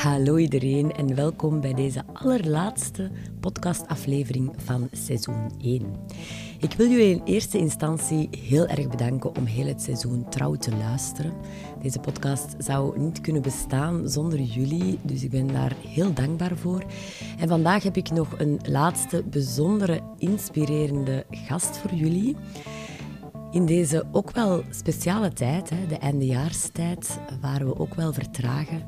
Hallo iedereen en welkom bij deze allerlaatste podcastaflevering van seizoen 1. Ik wil jullie in eerste instantie heel erg bedanken om heel het seizoen trouw te luisteren. Deze podcast zou niet kunnen bestaan zonder jullie, dus ik ben daar heel dankbaar voor. En vandaag heb ik nog een laatste bijzondere, inspirerende gast voor jullie. In deze ook wel speciale tijd, de eindejaarstijd, waar we ook wel vertragen,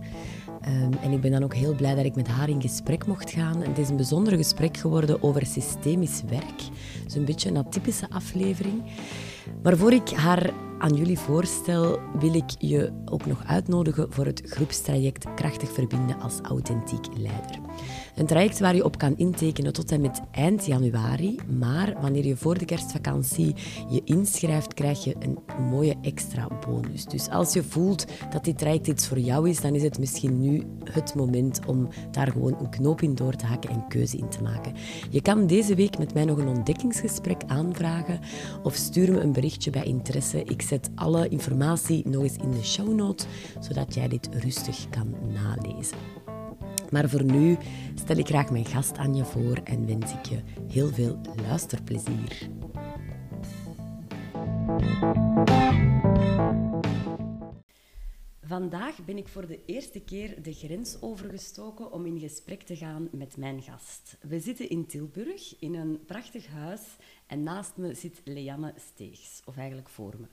Ehm, en ik ben dan ook heel blij dat ik met haar in gesprek mocht gaan. het is een bijzonder gesprek geworden over systemisch werk. Dus een beetje een atypische aflevering. Maar voor ik haar aan jullie voorstel, wil ik je ook nog uitnodigen voor het groepstraject Krachtig Verbinden als Authentiek Leider. Een traject waar je op kan intekenen tot en met eind januari. Maar wanneer je voor de kerstvakantie je inschrijft, krijg je een mooie extra bonus. Dus als je voelt dat dit traject iets voor jou is, dan is het misschien nu het moment om daar gewoon een knoop in door te hakken en keuze in te maken. Je kan deze week met mij nog een ontdekkingsgesprek aanvragen of stuur me een berichtje bij interesse. Ik zet alle informatie nog eens in de show notes, zodat jij dit rustig kan nalezen. Maar voor nu stel ik graag mijn gast aan je voor en wens ik je heel veel luisterplezier. Vandaag ben ik voor de eerste keer de grens overgestoken om in gesprek te gaan met mijn gast. We zitten in Tilburg in een prachtig huis en naast me zit Leanne Steegs, of eigenlijk voor me.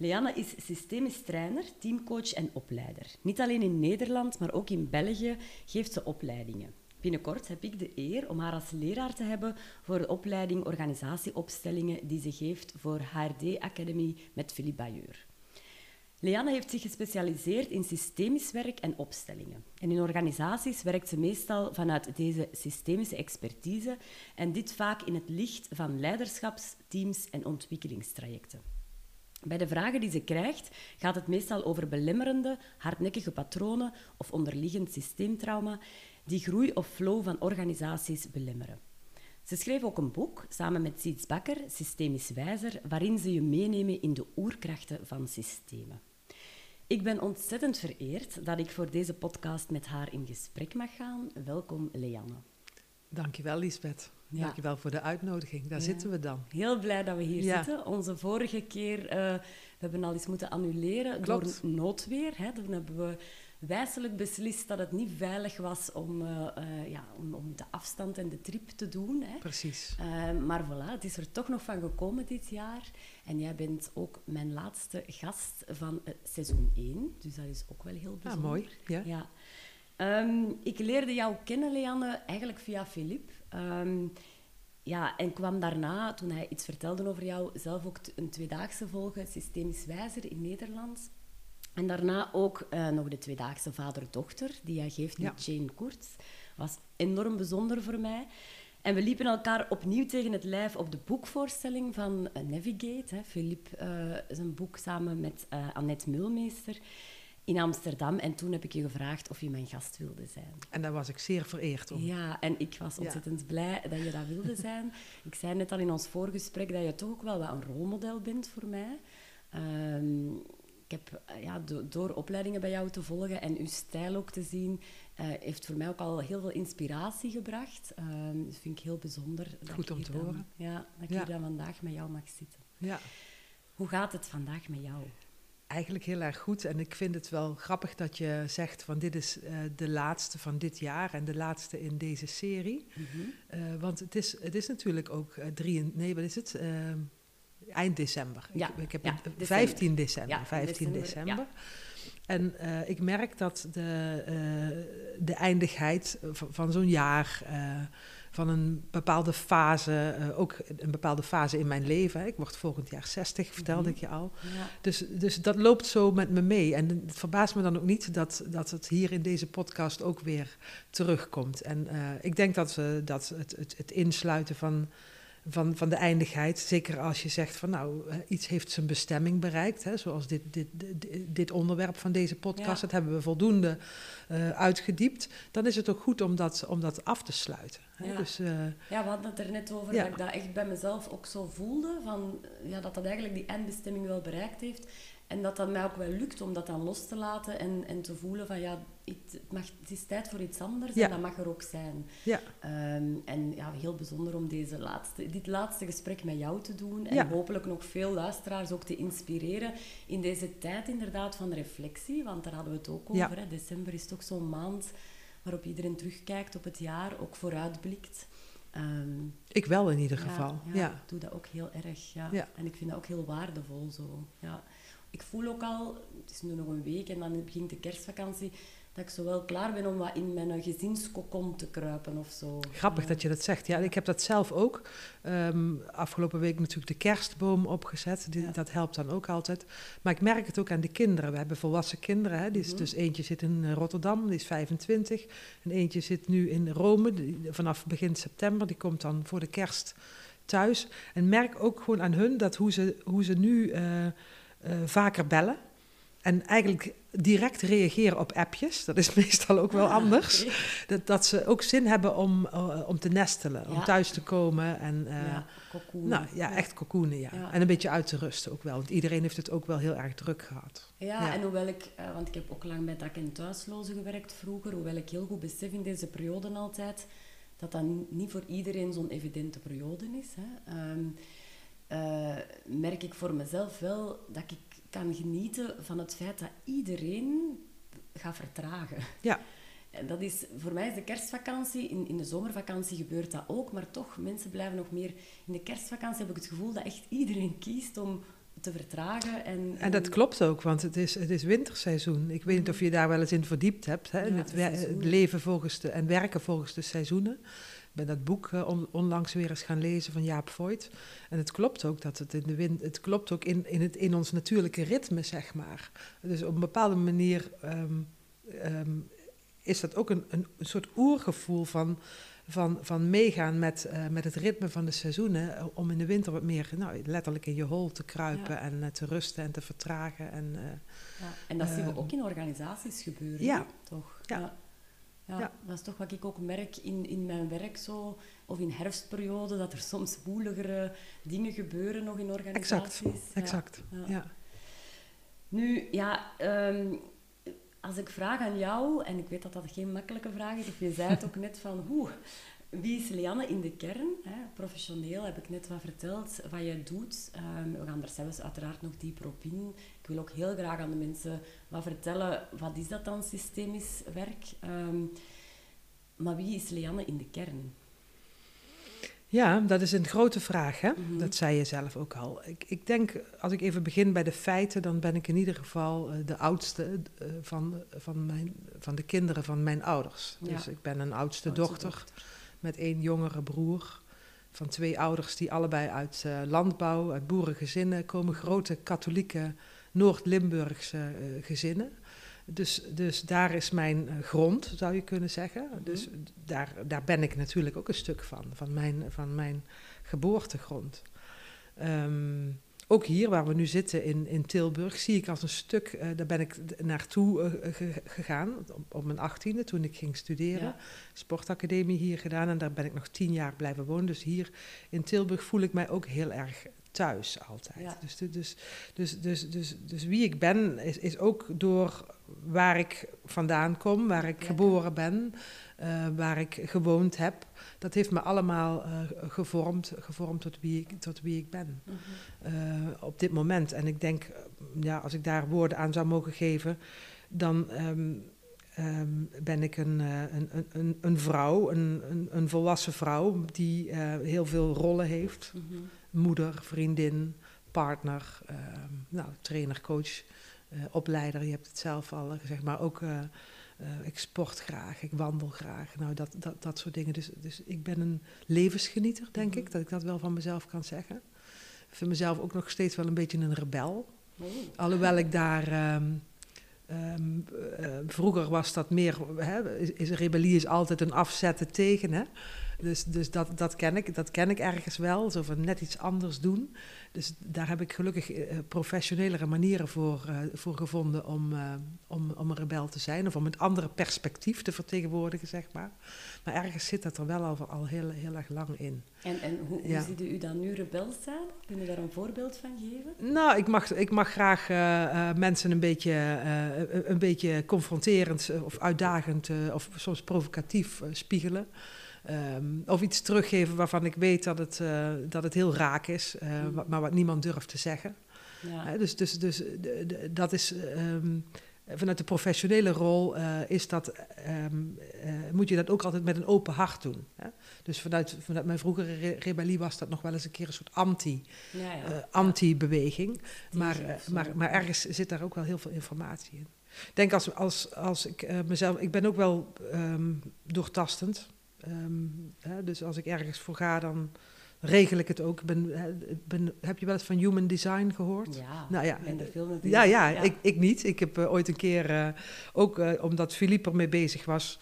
Leanne is systemisch trainer, teamcoach en opleider. Niet alleen in Nederland, maar ook in België geeft ze opleidingen. Binnenkort heb ik de eer om haar als leraar te hebben voor de opleiding organisatieopstellingen die ze geeft voor HRD Academy met Philippe Bayeur. Leanne heeft zich gespecialiseerd in systemisch werk en opstellingen. En in organisaties werkt ze meestal vanuit deze systemische expertise en dit vaak in het licht van leiderschaps-, teams- en ontwikkelingstrajecten. Bij de vragen die ze krijgt gaat het meestal over belemmerende, hardnekkige patronen of onderliggend systeemtrauma die groei of flow van organisaties belemmeren. Ze schreef ook een boek samen met Siets Bakker, Systemisch Wijzer, waarin ze je meenemen in de oerkrachten van systemen. Ik ben ontzettend vereerd dat ik voor deze podcast met haar in gesprek mag gaan. Welkom, Leanne. Dankjewel, Lisbeth. Ja. Dankjewel voor de uitnodiging. Daar zitten we dan. Heel blij dat we hier zitten. Onze vorige keer, uh, we hebben al eens moeten annuleren Klopt. door noodweer. Hè. Toen hebben we wijselijk beslist dat het niet veilig was om, uh, uh, ja, om, om, de afstand en de trip te doen. Hè. Precies. maar voilà, het is er toch nog van gekomen dit jaar. En jij bent ook mijn laatste gast van seizoen 1. Dus dat is ook wel heel ah, bijzonder. Ah, mooi. Ja. ja. Um, ik leerde jou kennen, Leanne, eigenlijk via Philippe. Um, ja, en kwam daarna, toen hij iets vertelde over jou, zelf ook een tweedaagse volgen, systemisch wijzer in Nederland. En daarna ook uh, nog de tweedaagse vader-dochter, die hij geeft met Jane Koerts. Was enorm bijzonder voor mij. En we liepen elkaar opnieuw tegen het lijf op de boekvoorstelling van uh, Navigate. Hè. Philippe, uh, zijn boek samen met Annette Mulmeester in Amsterdam. En toen heb ik je gevraagd of je mijn gast wilde zijn. En daar was ik zeer vereerd om. Ja, en ik was ontzettend blij dat je dat wilde zijn. ik zei net al in ons voorgesprek dat je toch ook wel wat een rolmodel bent voor mij. Um, ik heb ja, door opleidingen bij jou te volgen en uw stijl ook te zien, uh, heeft voor mij ook al heel veel inspiratie gebracht. Um, dat vind ik heel bijzonder. Goed om te horen. Ja, dat ik hier dan vandaag met jou mag zitten. Ja. Hoe gaat het vandaag met jou? Eigenlijk heel erg goed. En ik vind het wel grappig dat je zegt van dit is uh, de laatste van dit jaar en de laatste in deze serie. Mm -hmm. uh, want het is, het is natuurlijk ook uh, drie, nee, wat is het? Eind december. Ja, ik, ik heb ja, het, 15 december. Ja, 15 december. december. En ik merk dat de, de eindigheid van, van zo'n jaar van een bepaalde fase, uh, ook een bepaalde fase in mijn leven. Ik word volgend jaar 60, vertelde -hmm. ik je al. Ja. Dus, dus dat loopt zo met me mee. En het verbaast me dan ook niet dat, dat het hier in deze podcast ook weer terugkomt. En uh, ik denk dat, we, dat het, het, het insluiten van van, van de eindigheid. Zeker als je zegt van nou, iets heeft zijn bestemming bereikt. Hè, zoals dit, dit, dit, dit onderwerp van deze podcast. Ja. Dat hebben we voldoende uh, uitgediept. Dan is het ook goed om dat, om dat af te sluiten. Hè. Ja. Dus, uh, ja, we hadden het er net over Ja. dat ik dat echt bij mezelf ook zo voelde. Van, ja, dat dat eigenlijk die eindbestemming wel bereikt heeft. En dat dat mij ook wel lukt om dat dan los te laten en, en te voelen van ja, het, mag, het is tijd voor iets anders en dat mag er ook zijn. Ja. Ehm, en ja, heel bijzonder om deze laatste, dit laatste gesprek met jou te doen en hopelijk nog veel luisteraars ook te inspireren in deze tijd inderdaad van reflectie, want daar hadden we het ook over. Hè. December is toch zo'n maand waarop iedereen terugkijkt op het jaar, ook vooruitblikt. Ehm, ik wel in ieder geval. Ja, ja, ik doe dat ook heel erg. Ja. En ik vind dat ook heel waardevol zo. Ja. Ik voel ook al, het is nu nog een week en dan begint de kerstvakantie, dat ik zo wel klaar ben om wat in mijn gezinskokon te kruipen of zo. Grappig dat je dat zegt. Ja, ik heb dat zelf ook. Ehm, afgelopen week natuurlijk de kerstboom opgezet. Die, Dat helpt dan ook altijd. Maar ik merk het ook aan de kinderen. We hebben volwassen kinderen. Hè. Die is, mhm. Dus eentje zit in eh, Rotterdam, die is 25. En eentje zit nu in Rome, vanaf begin september. Die komt dan voor de kerst thuis. En merk ook gewoon aan hun dat hoe ze, hoe ze nu... Uh, uh, vaker bellen. En eigenlijk direct reageren op appjes. Dat is meestal ook wel ah, anders. Dat, dat ze ook zin hebben om, uh, om te nestelen, om thuis te komen. En, uh, ja, nou, ja, echt cocoonen, ja. En een beetje uit te rusten ook wel. Want iedereen heeft het ook wel heel erg druk gehad. Ja, en hoewel ik, uh, want ik heb ook lang met dak- en thuislozen gewerkt vroeger, hoewel ik heel goed besef in deze periode altijd, dat dat niet voor iedereen zo'n evidente periode is. Hè. Um, uh, merk ik voor mezelf wel dat ik kan genieten van het feit dat iedereen gaat vertragen. Ja. En dat is, voor mij is de kerstvakantie, in, in de zomervakantie gebeurt dat ook, maar toch, mensen blijven nog meer... In de kerstvakantie heb ik het gevoel dat echt iedereen kiest om te vertragen. En, en, dat klopt ook, want het is, het is winterseizoen. Ik weet niet of je daar wel eens in verdiept hebt, hè, het, leven volgens de, en werken volgens de seizoenen ben dat boek uh, onlangs weer eens gaan lezen van Jaap Voigt. En het klopt ook dat het in de wind, het klopt ook in, in, het, in ons natuurlijke ritme, zeg maar. Dus op een bepaalde manier ehm, ehm, is dat ook een, een, soort oergevoel van, van, van meegaan met, uh, met het ritme van de seizoenen. Eh, om in de winter wat meer nou, letterlijk in je hol te kruipen en te rusten en te vertragen. En, ja. en dat zien we ehm, ook in organisaties gebeuren, ja. toch? ja. Ja, dat is toch wat ik ook merk in, in mijn werk zo, of in herfstperiode, dat er soms woeligere dingen gebeuren nog in organisaties. Exact, exact. Ja. Nu, ja, ehm, als ik vraag aan jou, en ik weet dat dat geen makkelijke vraag is, of je zei het ook net van, hoe, wie is Lianne in de kern? Hè? Professioneel heb ik net wat verteld wat je doet. Um, we gaan er zelfs uiteraard nog dieper op in. Ik wil ook heel graag aan de mensen wat vertellen. Wat is dat dan, systemisch werk? Um, maar wie is Lianne in de kern? Ja, dat is een grote vraag. Hè? Mhm. Dat zei je zelf ook al. Ik, ik, denk, als ik even begin bij de feiten, dan ben ik in ieder geval uh, de oudste uh, van, van, mijn, van de kinderen van mijn ouders. Ja. Dus ik ben een oudste, oudste dochter. dochter met één jongere broer. Van twee ouders die allebei uit uh, landbouw, uit boerengezinnen komen. Grote katholieke Noord-Limburgse uh, gezinnen. Dus, dus daar is mijn uh, grond, zou je kunnen zeggen. Mm -hmm. Dus daar, daar ben ik natuurlijk ook een stuk van, van mijn, van mijn geboortegrond. Um, ook hier waar we nu zitten in, in Tilburg, zie ik als een stuk, uh, daar ben ik naartoe uh, gegaan op, op, mijn achttiende toen ik ging studeren. Ja. Sportacademie hier gedaan en daar ben ik nog tien jaar blijven wonen. Dus hier in Tilburg voel ik mij ook heel erg thuis altijd. Ja. Dus, dus, dus, dus, dus, dus wie ik ben is, is ook door waar ik vandaan kom, waar ik geboren ben, uh, waar ik gewoond heb. Dat heeft me allemaal uh, gevormd, gevormd tot, wie ik, tot wie ik ben mm -hmm. uh, op dit moment. En ik denk, ja, als ik daar woorden aan zou mogen geven, dan um, um, ben ik een, een, een, een vrouw, een, een, een volwassen vrouw die heel veel rollen heeft. Mm -hmm. Moeder, vriendin, partner, um, nou, trainer, coach, opleider. Je hebt het zelf al gezegd, maar ook uh, ik sport graag, ik wandel graag. Nou, dat, dat, dat soort dingen. Dus, dus ik ben een levensgenieter, denk ik, mhm. dat ik dat wel van mezelf kan zeggen. Ik vind mezelf ook nog steeds wel een beetje een rebel. Oh. Alhoewel ik daar. Um, um, uh, vroeger was dat meer. Hè, is, is, rebellie is altijd een afzetten tegen. Hè? Dus, dus dat, dat, ken ik, dat ken ik ergens wel, zo van net iets anders doen. Dus daar heb ik gelukkig uh, professionelere manieren voor, uh, voor gevonden om, uh, om, om een rebel te zijn. Of om een andere perspectief te vertegenwoordigen, zeg maar. Maar ergens zit dat er wel al, al heel, heel erg lang in. En, en hoe, hoe ja. ziet u dan nu rebel staan? Kun je daar een voorbeeld van geven? Nou, ik mag, ik mag graag mensen een beetje, een beetje confronterend of uitdagend of soms provocatief spiegelen. Um, of iets teruggeven waarvan ik weet dat het, uh, dat het heel raak is, uh, mm. maar wat niemand durft te zeggen. Ja. Uh, dus dus, dus dat is um, vanuit de professionele rol is dat, um, moet je dat ook altijd met een open hart doen. Hè? Dus vanuit, vanuit mijn vroegere re rebellie was dat nog wel eens een keer een soort anti, ja, ja. anti-beweging. Maar, maar, maar ergens zit daar ook wel heel veel informatie in. Ik denk als, als, als ik mezelf, ik ben ook wel doortastend. Um, hè, dus als ik ergens voor ga, dan regel ik het ook. Ben, ben, heb je wel eens van human design gehoord? Ja, nou, ja, mee ja, ja, ja, Ik, ik niet. Ik heb uh, ooit een keer, uh, ook uh, omdat Philippe ermee bezig was...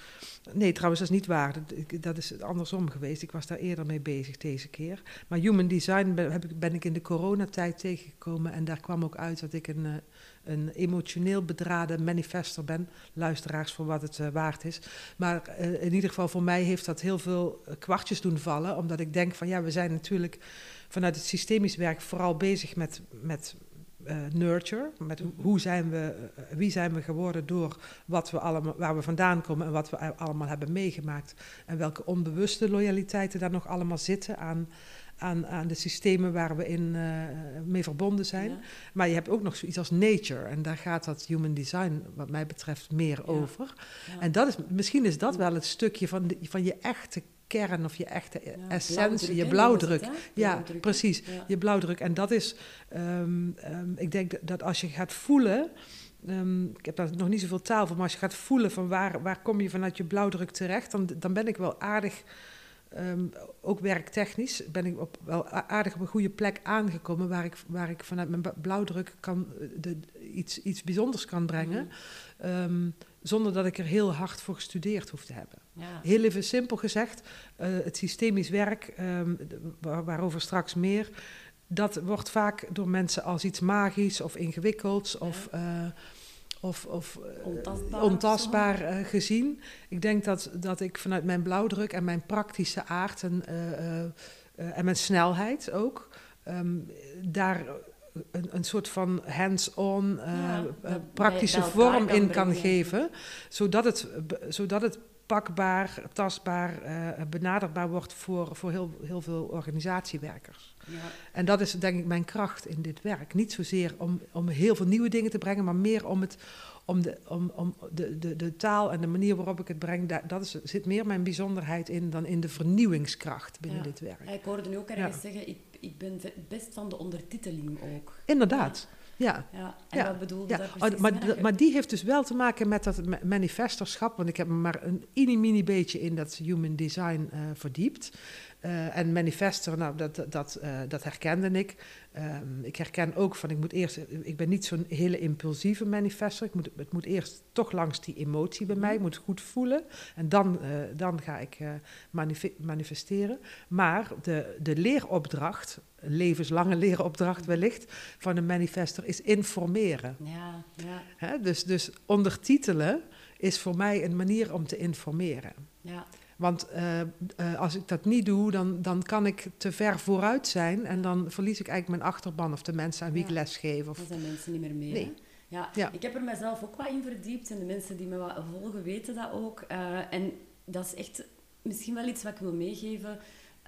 Nee, trouwens, dat is niet waar. Dat, dat, is andersom geweest. Ik was daar eerder mee bezig deze keer. Maar human design ben, heb ik, ben ik in de coronatijd tegengekomen... en daar kwam ook uit dat ik een een emotioneel bedraden manifester ben. Luisteraars voor wat het uh, waard is. Maar uh, in ieder geval voor mij heeft dat heel veel eh, kwartjes doen vallen. Omdat ik denk van ja, we zijn natuurlijk vanuit het systemisch werk vooral bezig met, met nurture. Met hoe zijn we, wie zijn we geworden door wat we allemaal, waar we vandaan komen en wat we allemaal hebben meegemaakt. En welke onbewuste loyaliteiten daar nog allemaal zitten aan aan, aan de systemen waar we in uh, mee verbonden zijn. Ja. Maar je hebt ook nog zoiets als nature. En daar gaat dat human design, wat mij betreft, meer ja. over. Ja. En dat is, misschien is dat wel het stukje van, de, van je echte kern of je echte essentie, je blauwdruk. Het, ja, precies. Je blauwdruk. En dat is, um, um, ik denk dat als je gaat voelen. Um, ik heb daar nog niet zoveel taal voor, maar als je gaat voelen van waar, waar kom je vanuit je blauwdruk terecht, dan, dan ben ik wel aardig Um, ook werktechnisch ben ik op, wel aardig op een goede plek aangekomen waar ik, waar ik vanuit mijn blauwdruk kan, de, iets, iets bijzonders kan brengen. Mm. Um, zonder dat ik er heel hard voor gestudeerd hoef te hebben. Ja. Heel even simpel gezegd, uh, het systemisch werk, um, waar, waarover straks meer, dat wordt vaak door mensen als iets magisch of ingewikkelds ja. of... Uh, of, of ontastbaar, ontastbaar uh, gezien. Ik denk dat, dat ik vanuit mijn blauwdruk en mijn praktische aard en, uh, en mijn snelheid ook, um, daar een, een soort van hands-on ja, praktische vorm in kan geven, zodat het, zodat het pakbaar, tastbaar, benaderbaar wordt voor, voor heel, heel veel organisatiewerkers. Ja. En dat is denk ik mijn kracht in dit werk. Niet zozeer om, om heel veel nieuwe dingen te brengen, maar meer om, het, om, de, om, om de, de, de taal en de manier waarop ik het breng. Daar dat is, zit meer mijn bijzonderheid in dan in de vernieuwingskracht binnen ja. dit werk. Ik hoorde nu ook ergens zeggen, ik, ik ben best van de ondertiteling ook. Inderdaad. Ja. Ja. En wat bedoelde ja. dat oh, maar, maar, die heeft dus wel te maken met dat manifesterschap. Want ik heb me maar een mini-mini beetje in dat human design uh, verdiept. Uh, en manifester, nou, dat, dat, uh, dat herkende ik. Um, ik herken ook van, ik moet eerst, ik ben niet zo'n hele impulsieve manifester. Ik moet, het moet eerst toch langs die emotie bij mij, ik moet het goed voelen. En dan, dan ga ik manif manifesteren. Maar de, de leeropdracht, levenslange leeropdracht wellicht, van een manifester is informeren. Ja, ja. Hè? Dus, dus ondertitelen is voor mij een manier om te informeren. Ja. Want uh, uh, als ik dat niet doe, dan, dan kan ik te ver vooruit zijn en dan verlies ik eigenlijk mijn achterban of de mensen aan wie ja. ik les geef. Of... Dan zijn mensen niet meer mee. Nee. Ja, ja, ik heb er mezelf ook wat in verdiept en de mensen die me wat volgen weten dat ook. Uh, en dat is echt misschien wel iets wat ik wil meegeven.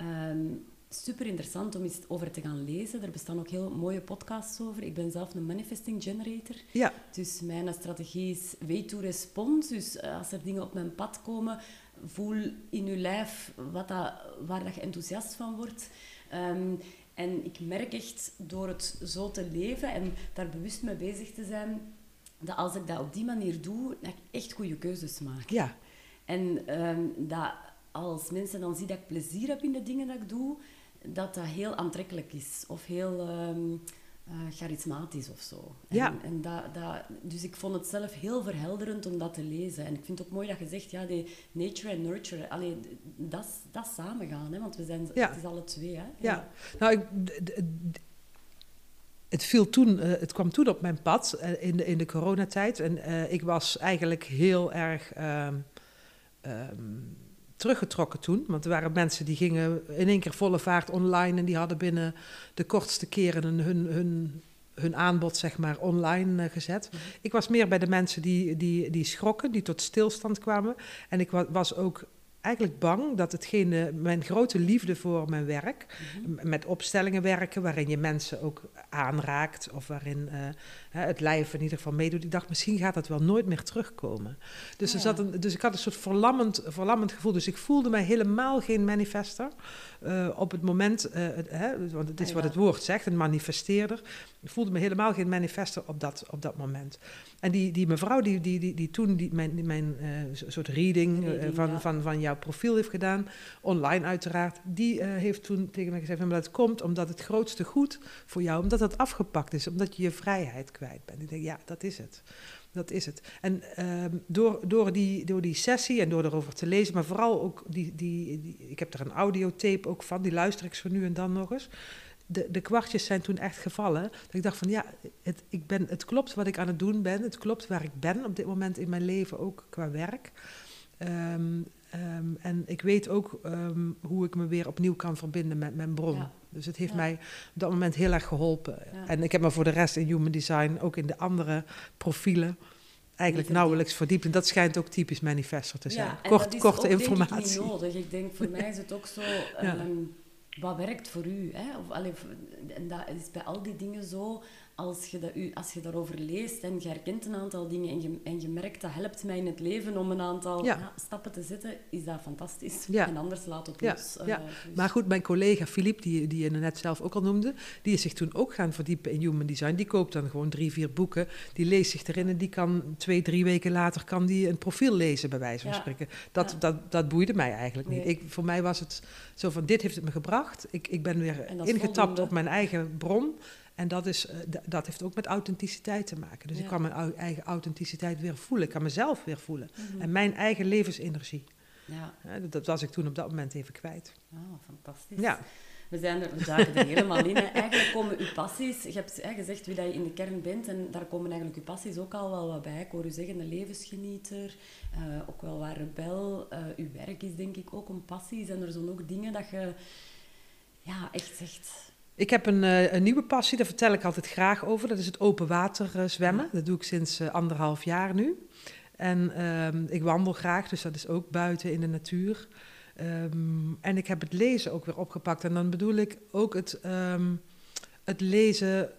Um, super interessant om eens over te gaan lezen. Er bestaan ook heel mooie podcasts over. Ik ben zelf een manifesting generator. Ja. Dus mijn strategie is way to respond. Dus als er dingen op mijn pad komen, voel in je lijf wat dat, waar dat je enthousiast van wordt. Um, en ik merk echt door het zo te leven en daar bewust mee bezig te zijn, dat als ik dat op die manier doe, dat ik echt goede keuzes maak. Ja. En um, dat als mensen dan zien dat ik plezier heb in de dingen dat ik doe, dat dat heel aantrekkelijk is. Of heel... Um, charismatisch of zo. En, ja. En dat, dat, dus ik vond het zelf heel verhelderend om dat te lezen. En ik vind het ook mooi dat je zegt, ja, die nature en nurture, allee, dat, dat samengaan, hè, want we zijn, het is alle twee. Hè? Ja, nou, ik, het, viel toen, uh, het kwam toen op mijn pad uh, in, de, in de coronatijd. En uh, ik was eigenlijk heel erg um, um, teruggetrokken toen. Want er waren mensen die gingen in één keer volle vaart online... en die hadden binnen de kortste keren hun, hun, hun aanbod zeg maar, online gezet. Mm -hmm. Ik was meer bij de mensen die, die, die schrokken, die tot stilstand kwamen. En ik was ook eigenlijk bang dat hetgene, mijn grote liefde voor mijn werk, mm -hmm. met opstellingen werken, waarin je mensen ook aanraakt of waarin uh, het lijf in ieder geval meedoet. Ik dacht, misschien gaat dat wel nooit meer terugkomen. Dus, ja. er zat een, dus ik had een soort verlammend, verlammend gevoel. Dus ik voelde mij helemaal geen manifester. Uh, op het moment, uh, hè, want het is wat het woord zegt, een manifesteerder. Ik voelde me helemaal geen manifester op dat, op dat moment. En die, die mevrouw die, die, die, die toen die, mijn, die, mijn uh, soort reading, reading van, ja. van, van jouw profiel heeft gedaan, online uiteraard, die heeft toen tegen mij gezegd, maar dat komt omdat het grootste goed voor jou, omdat dat afgepakt is, omdat je je vrijheid kwijt bent. Ik denk, ja, dat is het. Dat is het. En um, door, door, die, door die sessie en door erover te lezen, maar vooral ook die, die, ik heb er een audiotape ook van, die luister ik zo nu en dan nog eens. De, de kwartjes zijn toen echt gevallen. Dat ik dacht van ja, het, ik ben, het klopt wat ik aan het doen ben. Het klopt waar ik ben op dit moment in mijn leven, ook qua werk. Um, um, en ik weet ook um, hoe ik me weer opnieuw kan verbinden met mijn bron. Ja. Dus het heeft ja. mij op dat moment heel erg geholpen. Ja. En ik heb me voor de rest in Human Design, ook in de andere profielen, eigenlijk nauwelijks verdiept. En dat schijnt ook typisch manifester te zijn. Kort, dat korte informatie. Ik, niet nodig. Ik denk, voor mij is het ook zo... Um, wat werkt voor u? Hè? Of, allee, en dat is bij al die dingen zo als je, dat, als je daarover leest en je herkent een aantal dingen en je, en je merkt dat helpt mij in het leven om een aantal ja. Ja, stappen te zetten, is dat fantastisch. Ja. En anders laat het los. Ja. Uh, dus. Maar goed, mijn collega Philippe, die, die je net zelf ook al noemde, die is zich toen ook gaan verdiepen in human design. Die koopt dan gewoon drie, vier boeken, die leest zich erin en die kan twee, drie weken later kan die een profiel lezen, bij wijze van spreken. Dat, dat, dat boeide mij eigenlijk niet. Nee. Ik, voor mij was het zo van, dit heeft het me gebracht. Ik, ik ben weer ingetapt voldoende. op mijn eigen bron. En dat, is, dat heeft ook met authenticiteit te maken. Dus ja. ik kan mijn eigen authenticiteit weer voelen. Ik kan mezelf weer voelen. Mm -hmm. En mijn eigen levensenergie. Ja. ja. dat was ik toen op dat moment even kwijt. Oh, fantastisch. Ja. We, zijn er, we duiken er helemaal in. Hè. Eigenlijk komen uw passies... Je hebt hè, gezegd wie dat je in de kern bent. En daar komen eigenlijk uw passies ook al wel wat bij. Ik hoor u zeggen, een levensgenieter. Uh, ook wel wat rebel. Uh, uw werk is denk ik ook een passie. Zijn er zo'n ook dingen dat je... Ja, echt zegt ik heb een, uh, een, nieuwe passie, daar vertel ik altijd graag over. Dat is het open water uh, zwemmen. Dat doe ik sinds uh, anderhalf jaar nu. En ehm, ik wandel graag, dus dat is ook buiten in de natuur. Um, en ik heb het lezen ook weer opgepakt. En dan bedoel ik ook het, um, het lezen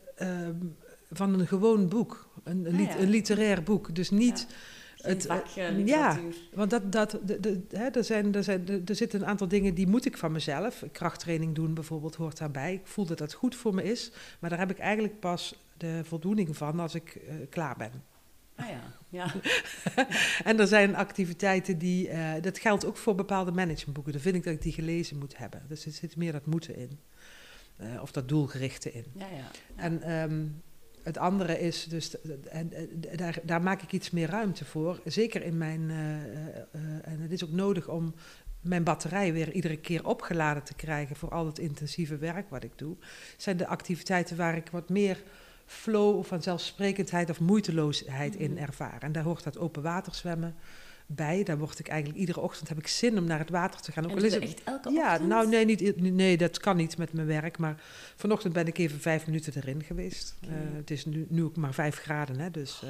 van een gewoon boek. Een, een, ah, ja. een literair boek. Dus niet... Ja het, vak, uh, ja, want dat, dat, de, de, hè, er, zijn, er, zijn, er zitten een aantal dingen die moet ik van mezelf. Krachttraining doen bijvoorbeeld hoort daarbij. Ik voel dat dat goed voor me is. Maar daar heb ik eigenlijk pas de voldoening van als ik uh, klaar ben. Ah ja, ja. en er zijn activiteiten die... Uh, dat geldt ook voor bepaalde managementboeken. Dan vind ik dat ik die gelezen moet hebben. Dus er zit meer dat moeten in. of dat doelgerichte in. Ja, ja. En... Um, het andere is dus, en, daar, daar maak ik iets meer ruimte voor. Zeker in mijn, uh, uh, en het is ook nodig om mijn batterij weer iedere keer opgeladen te krijgen voor al het intensieve werk wat ik doe. Zijn de activiteiten waar ik wat meer flow of vanzelfsprekendheid of moeiteloosheid mm -hmm. in ervaar. En daar hoort dat open water zwemmen bij. Daar word ik eigenlijk iedere ochtend heb ik zin om naar het water te gaan. Ook en al is het echt elke ja, ochtend? nou nee, niet, nee, dat kan niet met mijn werk. Maar vanochtend ben ik even vijf minuten erin geweest. Okay. Uh, het is nu, nu ook maar vijf graden, hè, dus, uh,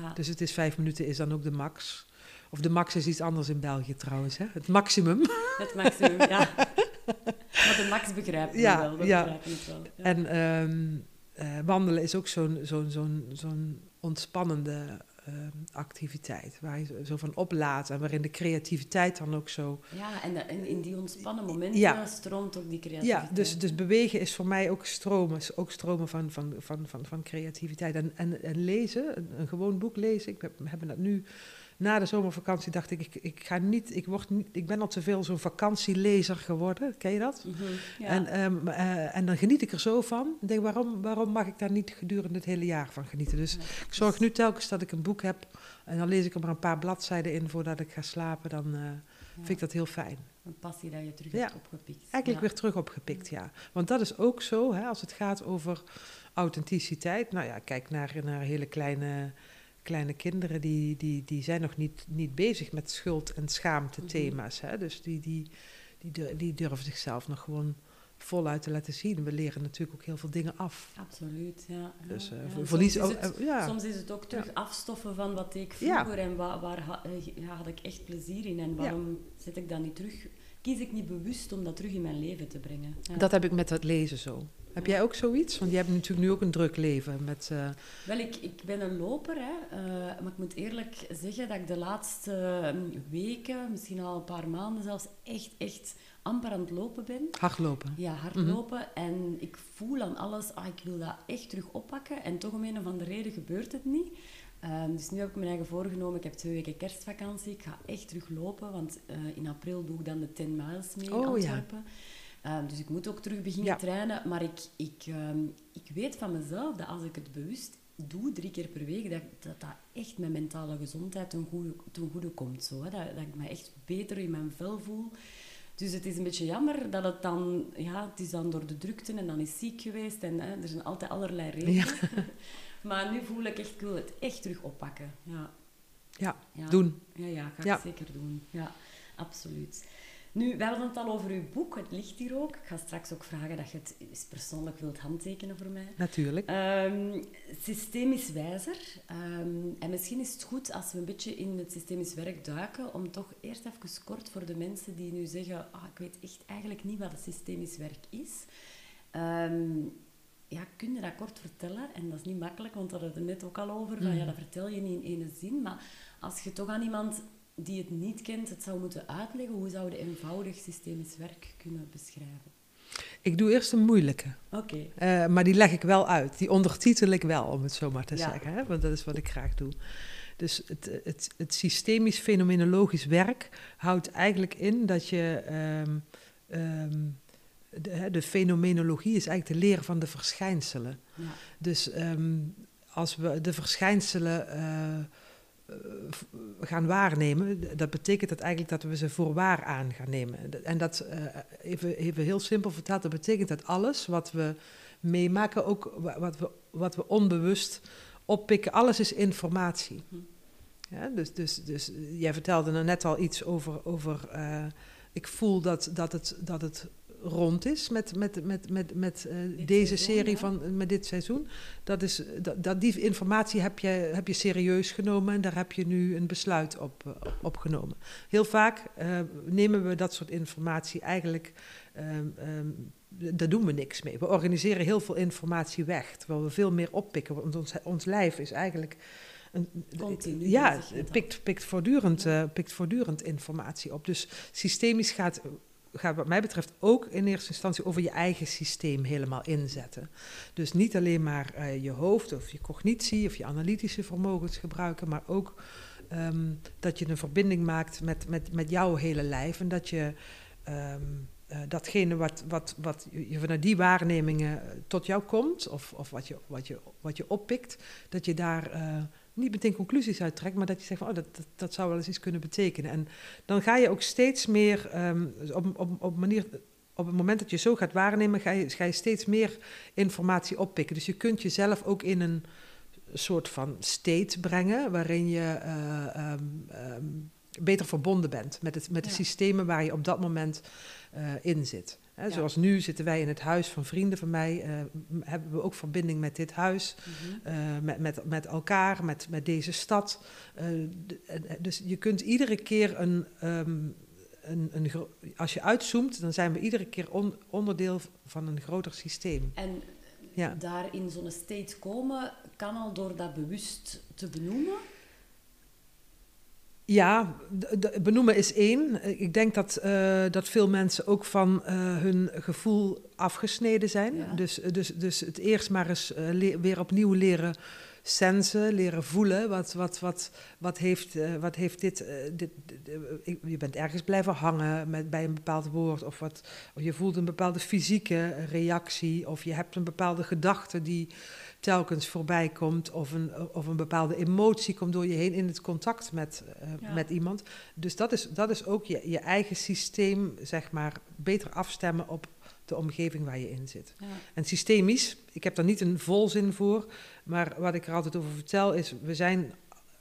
ja. dus het is vijf minuten is dan ook de max. Of de max is iets anders in België trouwens, hè? Het maximum. Het maximum, ja. maar de max begrijp ik ja, wel. Dat ja. begrijp ik wel. Ja. En um, uh, wandelen is ook zo'n zo'n zo'n zo'n ontspannende activiteit. Waar je zo van oplaat en waarin de creativiteit dan ook zo. Ja, en, en in die ontspannen momenten ja. stroomt ook die creativiteit. Ja, dus, dus bewegen is voor mij ook stromen, ook stromen van, van, van, van, van creativiteit. En, en, en lezen, een, een gewoon boek lezen. Ik heb, hebben dat nu na de zomervakantie dacht ik, ik, ik ga niet, ik, word niet, ik ben al te veel zo'n vakantielezer geworden, ken je dat? Mhm, ja. En, ehm, eh, en dan geniet ik er zo van. Ik denk, waarom, waarom mag ik daar niet gedurende het hele jaar van genieten? Dus Ja, ik zorg nu telkens dat ik een boek heb en dan lees ik er maar een paar bladzijden in voordat ik ga slapen. Dan eh, ja, vind ik dat heel fijn. Een passie dat je terug hebt opgepikt. Eigenlijk weer terug opgepikt, ja. Want dat is ook zo, hè, als het gaat over authenticiteit. Nou ja, kijk naar, naar hele kleine, kleine kinderen, die, die, die zijn nog niet, niet bezig met schuld- en schaamte thema's. Hè? Dus die, die, die, die durven zichzelf nog gewoon voluit te laten zien. We leren natuurlijk ook heel veel dingen af. Absoluut, ja. Dus eh, ja. ver- Soms verlies is het- eh, ja. Soms is het ook terug Ja. afstoffen van wat deed ik vroeger en waar, waar eh, ja, had ik echt plezier in en waarom zet ik dat niet terug? Kies ik niet bewust om dat terug in mijn leven te brengen? Ja. Dat heb ik met het lezen zo. Heb jij ook zoiets? Want jij hebt natuurlijk nu ook een druk leven met. eh, Wel, ik, ik ben een loper, hè, eh, maar ik moet eerlijk zeggen dat ik de laatste eh, weken, misschien al een paar maanden zelfs, echt, echt amper aan het lopen ben. hardlopen. Ja, hardlopen. En ik voel aan alles, ah, ik wil dat echt terug oppakken. En toch om een of andere reden gebeurt het niet. Ehm, dus nu heb ik mijn eigen voorgenomen. Ik heb twee weken kerstvakantie. Ik ga echt terug lopen, want eh, in april doe ik dan de 10 miles mee in Oh, ja. Antwerpen. Ehm, dus ik moet ook terug beginnen Ja. trainen. Maar ik, ik, ehm, ik weet van mezelf dat als ik het bewust doe, drie keer per week, dat dat, dat echt mijn mentale gezondheid ten goede, ten goede komt. Zo, hè. Dat, dat ik me echt beter in mijn vel voel. Dus het is een beetje jammer dat het dan, ja, het is dan door de drukte en dan is ziek geweest en hè, er zijn altijd allerlei redenen. maar nu voel ik echt, ik wil het echt terug oppakken. Ja, Ja, ja. doen. Ja, ja, ga Ja. ik zeker doen. Ja, absoluut. Nu, we hadden het al over uw boek, het ligt hier ook. Ik ga straks ook vragen dat je het eens persoonlijk wilt handtekenen voor mij. Natuurlijk. Ehm, systemisch wijzer. Ehm, en misschien is het goed als we een beetje in het systemisch werk duiken, om toch eerst even kort voor de mensen die nu zeggen, ah, ik weet echt eigenlijk niet wat het systemisch werk is. Ehm, ja, kun je dat kort vertellen? En dat is niet makkelijk, want we hadden het er net ook al over. Van, ja, Mhm. dat vertel je niet in ene zin. Maar als je toch aan iemand die het niet kent, het zou moeten uitleggen, hoe zou je eenvoudig systemisch werk kunnen beschrijven? Ik doe eerst een moeilijke. Oké. Eh, maar die leg ik wel uit. Die ondertitel ik wel, om het zo maar te Ja. zeggen. Hè? Want dat is wat ik graag doe. Dus het, het, het systemisch fenomenologisch werk houdt eigenlijk in dat je. ehm, ehm, de, de fenomenologie is eigenlijk de leer van de verschijnselen. Ja. Dus ehm, als we de verschijnselen eh, gaan waarnemen, dat betekent dat eigenlijk dat we ze voor waar aan gaan nemen. En dat, eh, even, even heel simpel vertaald, dat betekent dat alles wat we meemaken, ook wa- wat we, wat we onbewust oppikken, alles is informatie. Mhm. Ja, dus, dus, dus jij vertelde er net al iets over, over eh, ik voel dat, dat, het, dat het rond is met, met, met, met, met eh, deze seizoen, serie ja. van met dit seizoen. Dat is, dat, dat die informatie heb je, heb je serieus genomen en daar heb je nu een besluit op, eh, op genomen. Heel vaak eh, nemen we dat soort informatie eigenlijk, ehm, ehm, daar doen we niks mee. We organiseren heel veel informatie weg, terwijl we veel meer oppikken. Want ons, ons lijf is eigenlijk een, Continu ja, pikt, pikt, voortdurend, eh, pikt voortdurend informatie op. Dus systemisch gaat, gaat wat mij betreft ook in eerste instantie over je eigen systeem helemaal inzetten. Dus niet alleen maar eh, je hoofd of je cognitie of je analytische vermogens gebruiken, maar ook ehm, dat je een verbinding maakt met, met, met jouw hele lijf en dat je ehm, eh, datgene wat, wat, wat je vanuit die waarnemingen eh, tot jou komt, of, of wat, je, wat, je, wat je oppikt, dat je daar niet meteen conclusies uit trekt, maar dat je zegt van, oh, dat, dat, dat zou wel eens iets kunnen betekenen. En dan ga je ook steeds meer ehm, op, op, op manier. Op het moment dat je zo gaat waarnemen, ga je, ga je steeds meer informatie oppikken. Dus je kunt jezelf ook in een soort van state brengen, waarin je eh, ehm, ehm, beter verbonden bent met, het, met de Ja. systemen waar je op dat moment eh, in zit. Hè. Zoals nu zitten wij in het huis van vrienden van mij, eh, hebben we ook verbinding met dit huis, Mhm. eh, met, met, met elkaar, met, met deze stad. Eh, dus je kunt iedere keer een, ehm, een, een als je uitzoomt, dan zijn we iedere keer on- onderdeel van een groter systeem. En Ja. daar in zo'n state komen kan al door dat bewust te benoemen. Ja, benoemen is één. Ik denk dat, eh, dat veel mensen ook van eh, hun gevoel afgesneden zijn. Ja. Dus, dus, dus het eerst maar eens eh, weer opnieuw leren sensen, leren voelen. Wat, wat, wat, wat, heeft, wat heeft dit, dit, dit Je bent ergens blijven hangen met, bij een bepaald woord. Of, wat, of je voelt een bepaalde fysieke reactie. Of je hebt een bepaalde gedachte die telkens voorbij komt. Of een, of een bepaalde emotie komt door je heen in het contact met, uh, ja. met iemand. Dus dat is, dat is ook je, je eigen systeem, zeg maar, beter afstemmen op de omgeving waar je in zit. Ja. En systemisch, ik heb daar niet een volzin voor, maar wat ik er altijd over vertel is, we zijn,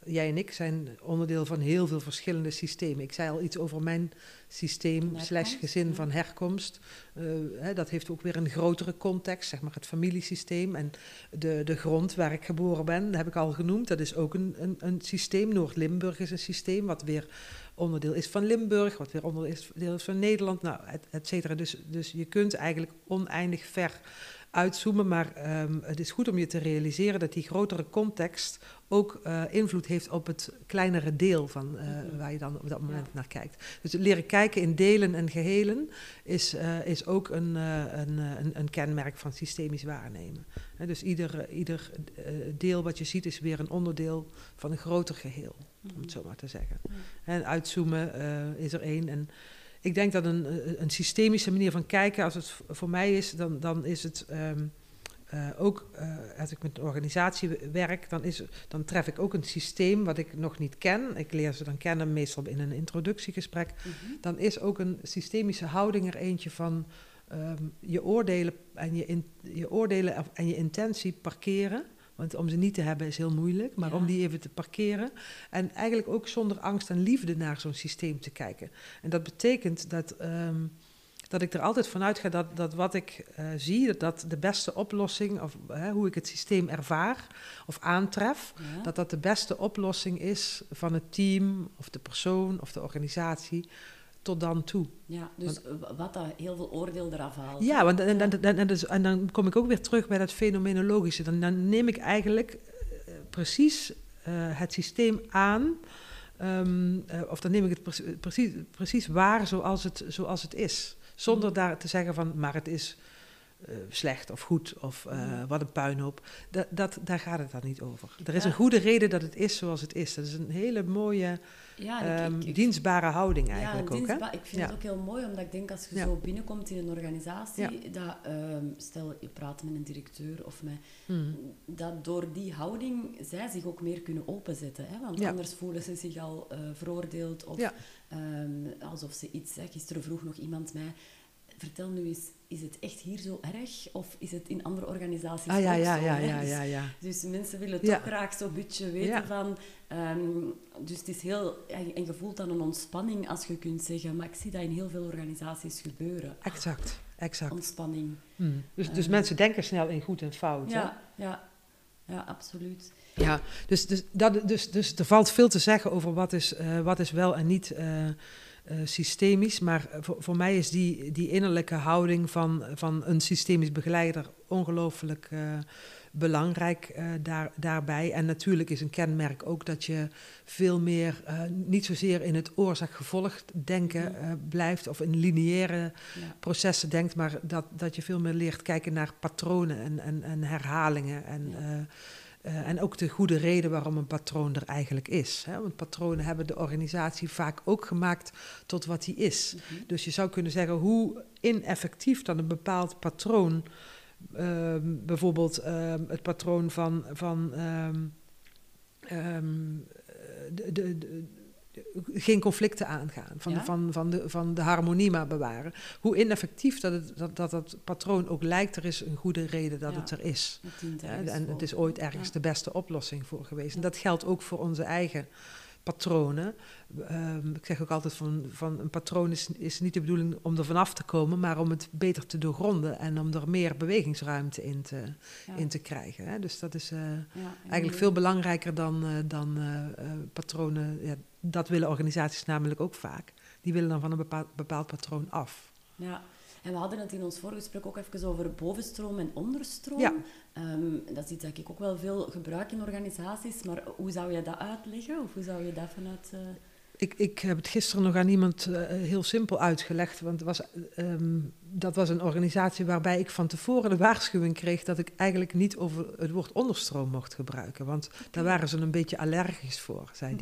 jij en ik zijn onderdeel van heel veel verschillende systemen. Ik zei al iets over mijn systeem slash gezin van herkomst. Uh, hè, dat heeft ook weer een grotere context, zeg maar het familiesysteem. En de, de grond waar ik geboren ben, dat heb ik al genoemd, dat is ook een, een, een systeem. Noord-Limburg is een systeem wat weer onderdeel is van Limburg, wat weer onderdeel is van Nederland, nou, et, et cetera. Dus, dus je kunt eigenlijk oneindig ver uitzoomen, maar um, het is goed om je te realiseren dat die grotere context ook uh, invloed heeft op het kleinere deel van uh, mm-hmm. waar je dan op dat moment ja. naar kijkt. Dus leren kijken in delen en gehelen is, uh, is ook een, een, een, een, kenmerk van systemisch waarnemen. He, dus ieder, ieder deel wat je ziet is weer een onderdeel van een groter geheel, om het zo maar te zeggen. En uitzoomen is er één. En ik denk dat een, een systemische manier van kijken, als het voor mij is, dan, dan is het um, uh, ook uh, als ik met een organisatie werk, dan, is, dan tref ik ook een systeem wat ik nog niet ken. Ik leer ze dan kennen, meestal in een introductiegesprek. Mm -hmm. Dan is ook een systemische houding er eentje van um, je oordelen en je, in, je oordelen en je intentie parkeren. Want om ze niet te hebben is heel moeilijk, maar ja. om die even te parkeren. En eigenlijk ook zonder angst en liefde naar zo'n systeem te kijken. En dat betekent dat, um, dat ik er altijd vanuit ga dat, dat wat ik uh, zie, dat, dat de beste oplossing, of uh, hoe ik het systeem ervaar of aantref, ja. dat dat de beste oplossing is van het team of de persoon of de organisatie tot dan toe. Ja, dus want, wat dat heel veel oordeel eraf haalt. Ja, want, en, en, en, en, dus, en dan kom ik ook weer terug bij dat fenomenologische. Dan, dan neem ik eigenlijk uh, precies uh, het systeem aan, um, uh, of dan neem ik het pre precies, precies waar zoals het, zoals het is. Zonder mm. daar te zeggen van, maar het is uh, slecht of goed of uh, mm. wat een puinhoop. Dat, dat, daar gaat het dan niet over. Er is ja. een goede reden dat het is zoals het is. Dat is een hele mooie ja, um, ik, ik, dienstbare houding eigenlijk ja, ook. Hè? Ik vind ja. het ook heel mooi, omdat ik denk als je zo binnenkomt in een organisatie, dat, um, stel je praat met een directeur of met, mm. dat door die houding zij zich ook meer kunnen openzetten. Hè? Want anders voelen ze zich al uh, veroordeeld of um, alsof ze iets... Hè, gisteren vroeg nog iemand mij, vertel nu eens, is het echt hier zo erg? Of is het in andere organisaties ah, ja, ook ja, zo? Ja, ja, dus, ja, ja. dus mensen willen toch graag zo'n beetje weten van... Um, dus het is heel... En je voelt dan een ontspanning als je kunt zeggen... Maar ik zie dat in heel veel organisaties gebeuren. Exact, exact. Ontspanning. Hmm. Dus, dus um, mensen denken snel in goed en fout, Ja, hè? ja. Ja, absoluut. Ja, dus, dus, dat, dus, dus er valt veel te zeggen over wat is, uh, wat is wel en niet... Uh, uh, systemisch. Maar voor, voor, mij is die, die innerlijke houding van, van een systemisch begeleider ongelooflijk uh, belangrijk uh, daar, daarbij. En natuurlijk is een kenmerk ook dat je veel meer, niet zozeer in het oorzaak-gevolg denken blijft of in lineaire ja. processen denkt, maar dat, dat je veel meer leert kijken naar patronen en, en, en herhalingen. En, ja. Uh, en ook de goede reden waarom een patroon er eigenlijk is. Hè? Want patronen hebben de organisatie vaak ook gemaakt tot wat die is. Mm -hmm. Dus je zou kunnen zeggen hoe ineffectief dan een bepaald patroon, uh, bijvoorbeeld uh, het patroon van, van um, um, de, de, de geen conflicten aangaan, van, ja? de, van, van, de, van de harmonie maar bewaren. Hoe ineffectief dat het, dat, dat, dat patroon ook lijkt, er is een goede reden dat ja, het er is. Het ja, en het is ooit ergens de beste oplossing voor geweest. En dat geldt ook voor onze eigen patronen. Um, ik zeg ook altijd van, van een patroon is, is niet de bedoeling om er vanaf te komen, maar om het beter te doorgronden en om er meer bewegingsruimte in te, ja. in te krijgen. Hè. Dus dat is uh, ja, eigenlijk veel belangrijker dan, uh, dan uh, patronen. Ja, dat willen organisaties namelijk ook vaak. Die willen dan van een bepaald, bepaald patroon af. Ja, en we hadden het in ons vorige gesprek ook even over bovenstroom en onderstroom. Ja. Um, dat is iets dat ik ook wel veel gebruik in organisaties, maar hoe zou je dat uitleggen? Of hoe zou je dat vanuit... Uh... Ik, ik heb het gisteren nog aan iemand uh, heel simpel uitgelegd. Want het was, um, dat was een organisatie waarbij ik van tevoren de waarschuwing kreeg dat ik eigenlijk niet over het woord onderstroom mocht gebruiken. Want okay. daar waren ze een beetje allergisch voor, zei hm.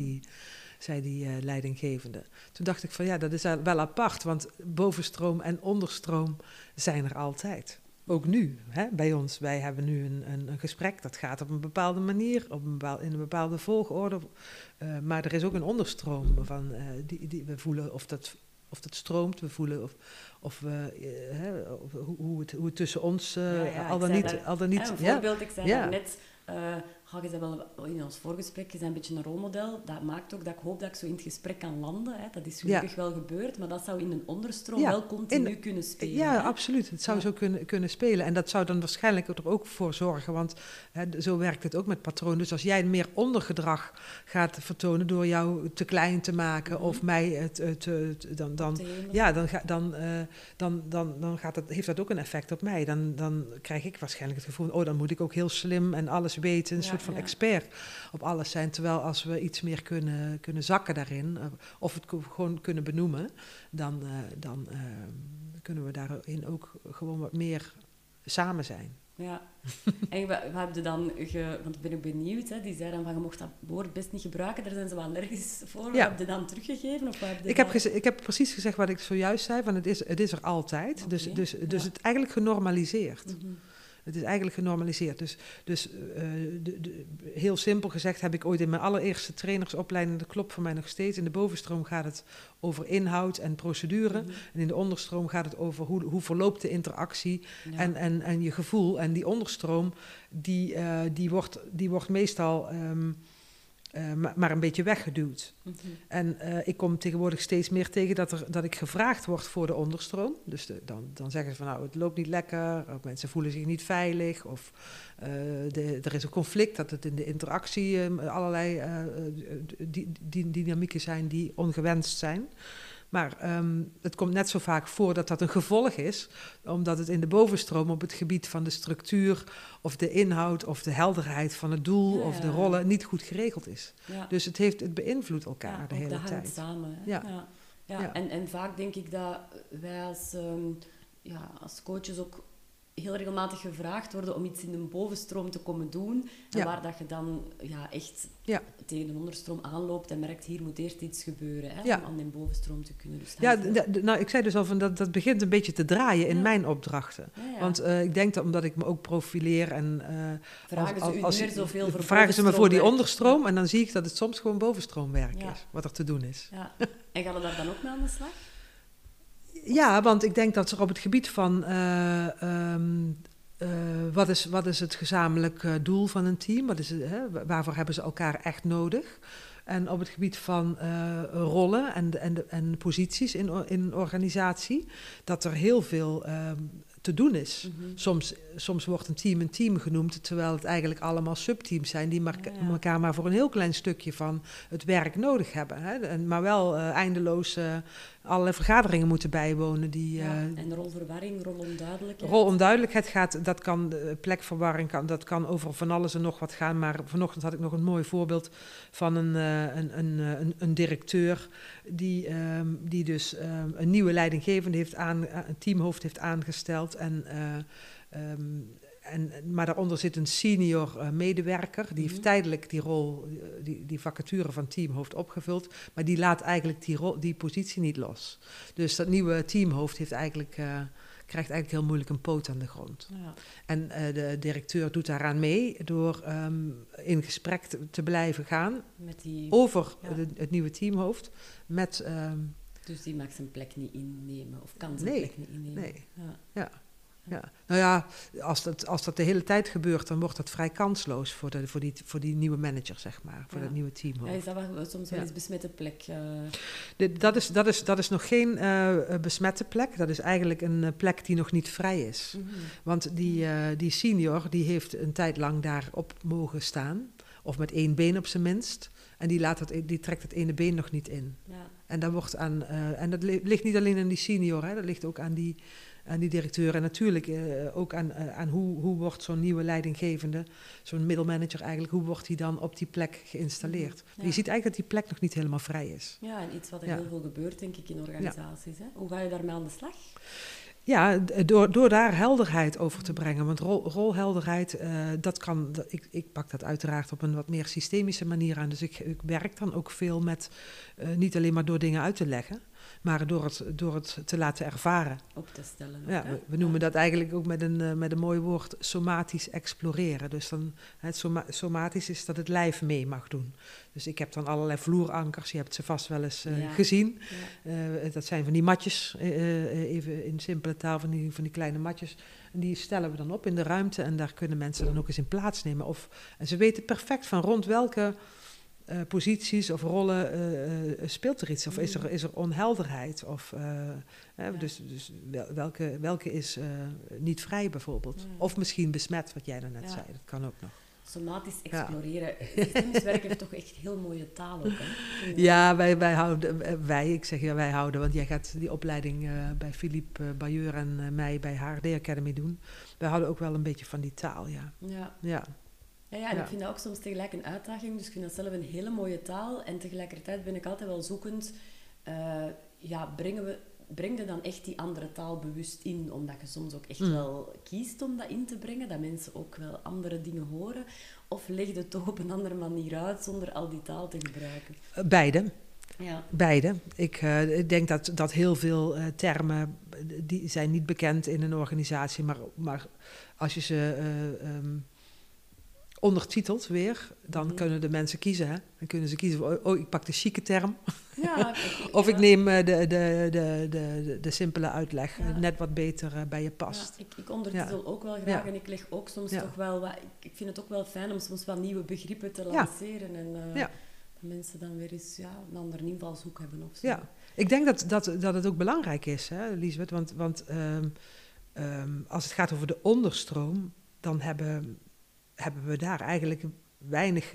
Zei die uh, leidinggevende. Toen dacht ik van ja, dat is wel apart, want bovenstroom en onderstroom zijn er altijd ook nu hè, bij ons. Wij hebben nu een, een, een, gesprek dat gaat op een bepaalde manier, op een bepaal, in een bepaalde volgorde. Uh, maar er is ook een onderstroom van uh, die, die we voelen of dat, of dat stroomt. We voelen of, of, uh, hè, of hoe, het, hoe het tussen ons ja, ja, al dan niet. Al dan niet een voorbeeld, ik zei ja. net ga je wel in ons voorgesprek, je bent een beetje een rolmodel. Dat maakt ook dat ik hoop dat ik zo in het gesprek kan landen. Hè. Dat is gelukkig ja. wel gebeurd, maar dat zou in een onderstroom ja. wel continu in, kunnen spelen. Ja, hè? absoluut. Het zou zo kunnen, kunnen spelen. En dat zou dan waarschijnlijk er ook voor zorgen, want hè, zo werkt het ook met patronen. Dus als jij meer ondergedrag gaat vertonen door jou te klein te maken -hmm. of mij het, het, het, dan, dan, ja, dan, ga, dan, uh, dan, dan, dan gaat het, heeft dat ook een effect op mij. Dan, dan krijg ik waarschijnlijk het gevoel, oh, dan moet ik ook heel slim en alles weten, een soort van expert op alles zijn. Terwijl als we iets meer kunnen, kunnen zakken daarin, eh, of het gewoon kunnen benoemen, dan, uh, dan uh, kunnen we daarin ook gewoon wat meer samen zijn. Ja, en we, we hebben dan, ge, want ik ben ook benieuwd, hè, die zei dan van je mocht dat woord best niet gebruiken, daar zijn ze wel allergisch voor. Ja. Heb je dan teruggegeven? Of heb ik, heb ik heb precies gezegd wat ik zojuist zei, van het is, het is er altijd. Okay. Dus, dus, dus ja. het eigenlijk genormaliseerd. Mm -hmm. Het is eigenlijk genormaliseerd. Dus, dus uh, de, de, heel simpel gezegd heb ik ooit in mijn allereerste trainersopleiding, dat klopt voor mij nog steeds, in de bovenstroom gaat het over inhoud en procedure. Mm -hmm. En in de onderstroom gaat het over hoe, hoe verloopt de interactie ja. en, en, en je gevoel. En die onderstroom, die, uh, die, wordt, die wordt meestal... Um, uh, maar, maar, een beetje weggeduwd. Mm -hmm. En uh, ik kom tegenwoordig steeds meer tegen dat, er, dat ik gevraagd word voor de onderstroom. Dus de, dan, dan zeggen ze van nou, het loopt niet lekker, of mensen voelen zich niet veilig, of uh, de, er is een conflict, dat het in de interactie allerlei die, die, dynamieken zijn die ongewenst zijn. Maar um, het komt net zo vaak voor dat dat een gevolg is, omdat het in de bovenstroom op het gebied van de structuur of de inhoud of de helderheid van het doel ja, of de rollen niet goed geregeld is. Dus het, heeft, het beïnvloedt elkaar ja, de hele dat tijd. samen. Ja. Ja. En, en vaak denk ik dat wij als, um, ja, als coaches ook heel regelmatig gevraagd worden om iets in de bovenstroom te komen doen. En ja. waar dat je dan ja, echt ja. tegen de onderstroom aanloopt en merkt, hier moet eerst iets gebeuren hè, ja. om aan de bovenstroom te kunnen. Dus ja, nou, ik zei dus al, van dat, dat begint een beetje te draaien in mijn opdrachten. Want uh, ik denk dat omdat ik me ook profileer en... Uh, vragen als, als, ze u zoveel voor Vragen ze me voor die onderstroom en dan zie ik dat het soms gewoon bovenstroomwerk is, wat er te doen is. En gaan we daar dan ook mee aan de slag? Ja, want ik denk dat er op het gebied van uh, um, uh, wat, is, wat is het gezamenlijk doel van een team, wat is hè, waarvoor hebben ze elkaar echt nodig? En op het gebied van rollen en, en, en posities in, in een organisatie, dat er heel veel um, te doen is. Mm -hmm. soms, soms wordt een team een team genoemd, terwijl het eigenlijk allemaal subteams zijn die maar, ja, ja. elkaar maar voor een heel klein stukje van het werk nodig hebben. Hè? En, maar wel uh, eindeloos uh, allerlei vergaderingen moeten bijwonen. Die, ja, uh, en rolverwarring, rolonduidelijkheid. Rolonduidelijkheid gaat, dat kan, plekverwarring kan, dat kan over van alles en nog wat gaan. Maar vanochtend had ik nog een mooi voorbeeld van een, een, een, een, een directeur die, um, die dus um, een nieuwe leidinggevende heeft aan, een teamhoofd heeft aangesteld. En, um, en, maar daaronder zit een senior uh, medewerker. Die mm -hmm. heeft tijdelijk die rol, die, die vacature van teamhoofd opgevuld. Maar die laat eigenlijk die, rol, die positie niet los. Dus dat nieuwe teamhoofd heeft eigenlijk... Uh, krijgt eigenlijk heel moeilijk een poot aan de grond. Ja. En uh, de directeur doet daaraan mee door um, in gesprek te, te, blijven gaan met die, over ja. de, het nieuwe teamhoofd. Met, um, dus die mag zijn plek niet innemen of kan zijn nee, plek niet innemen. Nee, ja. ja. Ja. Nou ja, als dat, als dat de hele tijd gebeurt, dan wordt dat vrij kansloos voor, de, voor, die, voor die nieuwe manager, zeg maar, voor ja. dat nieuwe team. Ja, is dat wel, soms wel eens besmette plek? Uh... De, dat, is, dat, is, dat is nog geen uh, besmette plek, dat is eigenlijk een plek die nog niet vrij is. Mm -hmm. Want die, die senior, die heeft een tijd lang daarop mogen staan, of met één been op zijn minst. En die, laat het, die trekt het ene been nog niet in. Ja. En, dat wordt aan, en dat ligt niet alleen aan die senior, hè, dat ligt ook aan die aan die directeur. En natuurlijk ook aan, aan hoe, hoe wordt zo'n nieuwe leidinggevende, zo'n middelmanager eigenlijk, hoe wordt die dan op die plek geïnstalleerd. Je ziet eigenlijk dat die plek nog niet helemaal vrij is. Ja, en iets wat er heel veel gebeurt, denk ik, in organisaties. Hè? Hoe ga je daarmee aan de slag? Ja, door, door daar helderheid over te brengen. Want rol, rolhelderheid, uh, dat kan. ik, ik pak dat uiteraard op een wat meer systemische manier aan. Dus ik, ik werk dan ook veel met uh, niet alleen maar door dingen uit te leggen, maar door het, door het te laten ervaren. Op te stellen. ja, we, noemen dat eigenlijk ook met een, uh, met een mooi woord somatisch exploreren. Dus dan, het soma somatisch is dat het lijf mee mag doen. Dus ik heb dan allerlei vloerankers, je hebt ze vast wel eens uh, ja. gezien. Ja. Uh, dat zijn van die matjes, even in simpele taal, van die, van die kleine matjes. En die stellen we dan op in de ruimte en daar kunnen mensen dan ook eens in plaatsnemen. Of, en ze weten perfect van rond welke uh, posities of rollen uh, speelt er iets? Of is er, is er onhelderheid? Of, ja. Dus, dus welke, welke is niet vrij bijvoorbeeld? Ja. Of misschien besmet, wat jij daarnet ja. zei. Dat kan ook nog. Somatisch exploreren. Systemisch werk heeft toch echt heel mooie taal ook. Hè? Ja, wij, wij houden, wij, ik zeg ja, wij houden, want jij gaat die opleiding bij Philippe Bayeur en mij bij HRD Academy doen. Wij houden ook wel een beetje van die taal, ja. Ja. Ja. Ja, ja, en ik vind dat ook soms tegelijk een uitdaging. Dus ik vind dat zelf een hele mooie taal. En tegelijkertijd ben ik altijd wel zoekend. Uh, ja, brengen we, breng je dan echt die andere taal bewust in? Omdat je soms ook echt mm. wel kiest om dat in te brengen. Dat mensen ook wel andere dingen horen. Of leg je het toch op een andere manier uit zonder al die taal te gebruiken? Beide. Ja. Beide. Ik, uh, ik denk dat, dat heel veel uh, termen, die zijn niet bekend in een organisatie. Maar, maar als je ze... Um, ondertiteld weer, dan mm. kunnen de mensen kiezen. Hè? Dan kunnen ze kiezen, oh, oh ik pak de chique term. Ja, of ik neem uh, de, de, de, de, de, simpele uitleg, ja. net wat beter uh, bij je past. Ja, ik, ik ondertitel ook wel graag en ik leg ook soms toch wel wat... Ik vind het ook wel fijn om soms wat nieuwe begrippen te lanceren. En uh, dat mensen dan weer eens ja, een andere invalshoek hebben of zo. Ja, ik denk dat, dat, dat het ook belangrijk is, hè, Lisbeth. Want, want um, um, als het gaat over de onderstroom, dan hebben hebben we daar eigenlijk weinig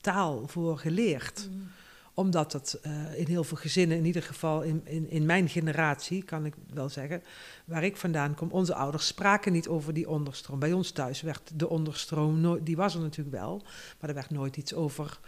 taal voor geleerd. Mm. Omdat het uh, in heel veel gezinnen, in ieder geval in, in, in mijn generatie, kan ik wel zeggen, waar ik vandaan kom, onze ouders spraken niet over die onderstroom. Bij ons thuis werd de onderstroom, nooit, die was er natuurlijk wel, maar er werd nooit iets over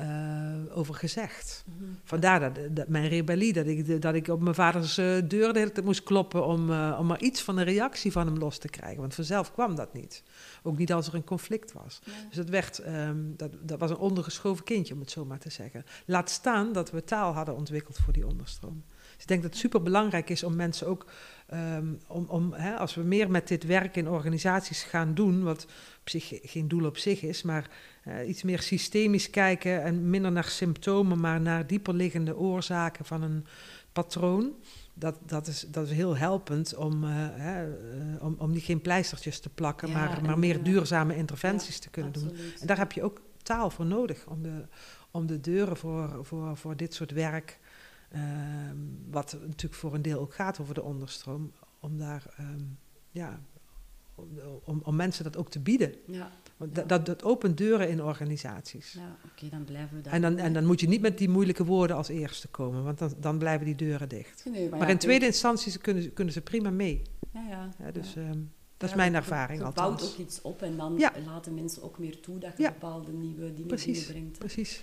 uh, over gezegd. Mm -hmm. Vandaar dat, dat, mijn rebellie, dat ik, dat ik op mijn vaders uh, deur de hele tijd moest kloppen om, uh, om maar iets van een reactie van hem los te krijgen. Want vanzelf kwam dat niet. Ook niet als er een conflict was. Ja. Dus dat, werd, um, dat, dat was een ondergeschoven kindje, om het zo maar te zeggen. Laat staan dat we taal hadden ontwikkeld voor die onderstroom. Dus ik denk dat het super belangrijk is om mensen ook, um, om, om, hè, als we meer met dit werk in organisaties gaan doen, wat op zich geen doel op zich is, maar uh, iets meer systemisch kijken en minder naar symptomen, maar naar dieperliggende oorzaken van een patroon. Dat, dat, is, dat is heel helpend om, uh, hè, uh, om, om niet geen pleistertjes te plakken, ja, maar, maar meer duurzame interventies ja, te kunnen absoluut. doen. En daar heb je ook taal voor nodig om de, om de deuren voor, voor, voor dit soort werk, ehm, wat natuurlijk voor een deel ook gaat over de onderstroom, om daar um, ja, om, om mensen dat ook te bieden. Ja. Want dat, dat, dat, opent deuren in organisaties. Ja, oké, dan blijven we daar. En dan, en dan moet je niet met die moeilijke woorden als eerste komen, want dan, dan blijven die deuren dicht. Nee, maar, maar ja, in tweede instantie kunnen, ze, kunnen ze prima mee. Ja, ja. ja dus um, dat is mijn ervaring je althans. Je bouwt ook iets op en dan laten mensen ook meer toe dat je bepaalde nieuwe dingen precies, brengt. Precies.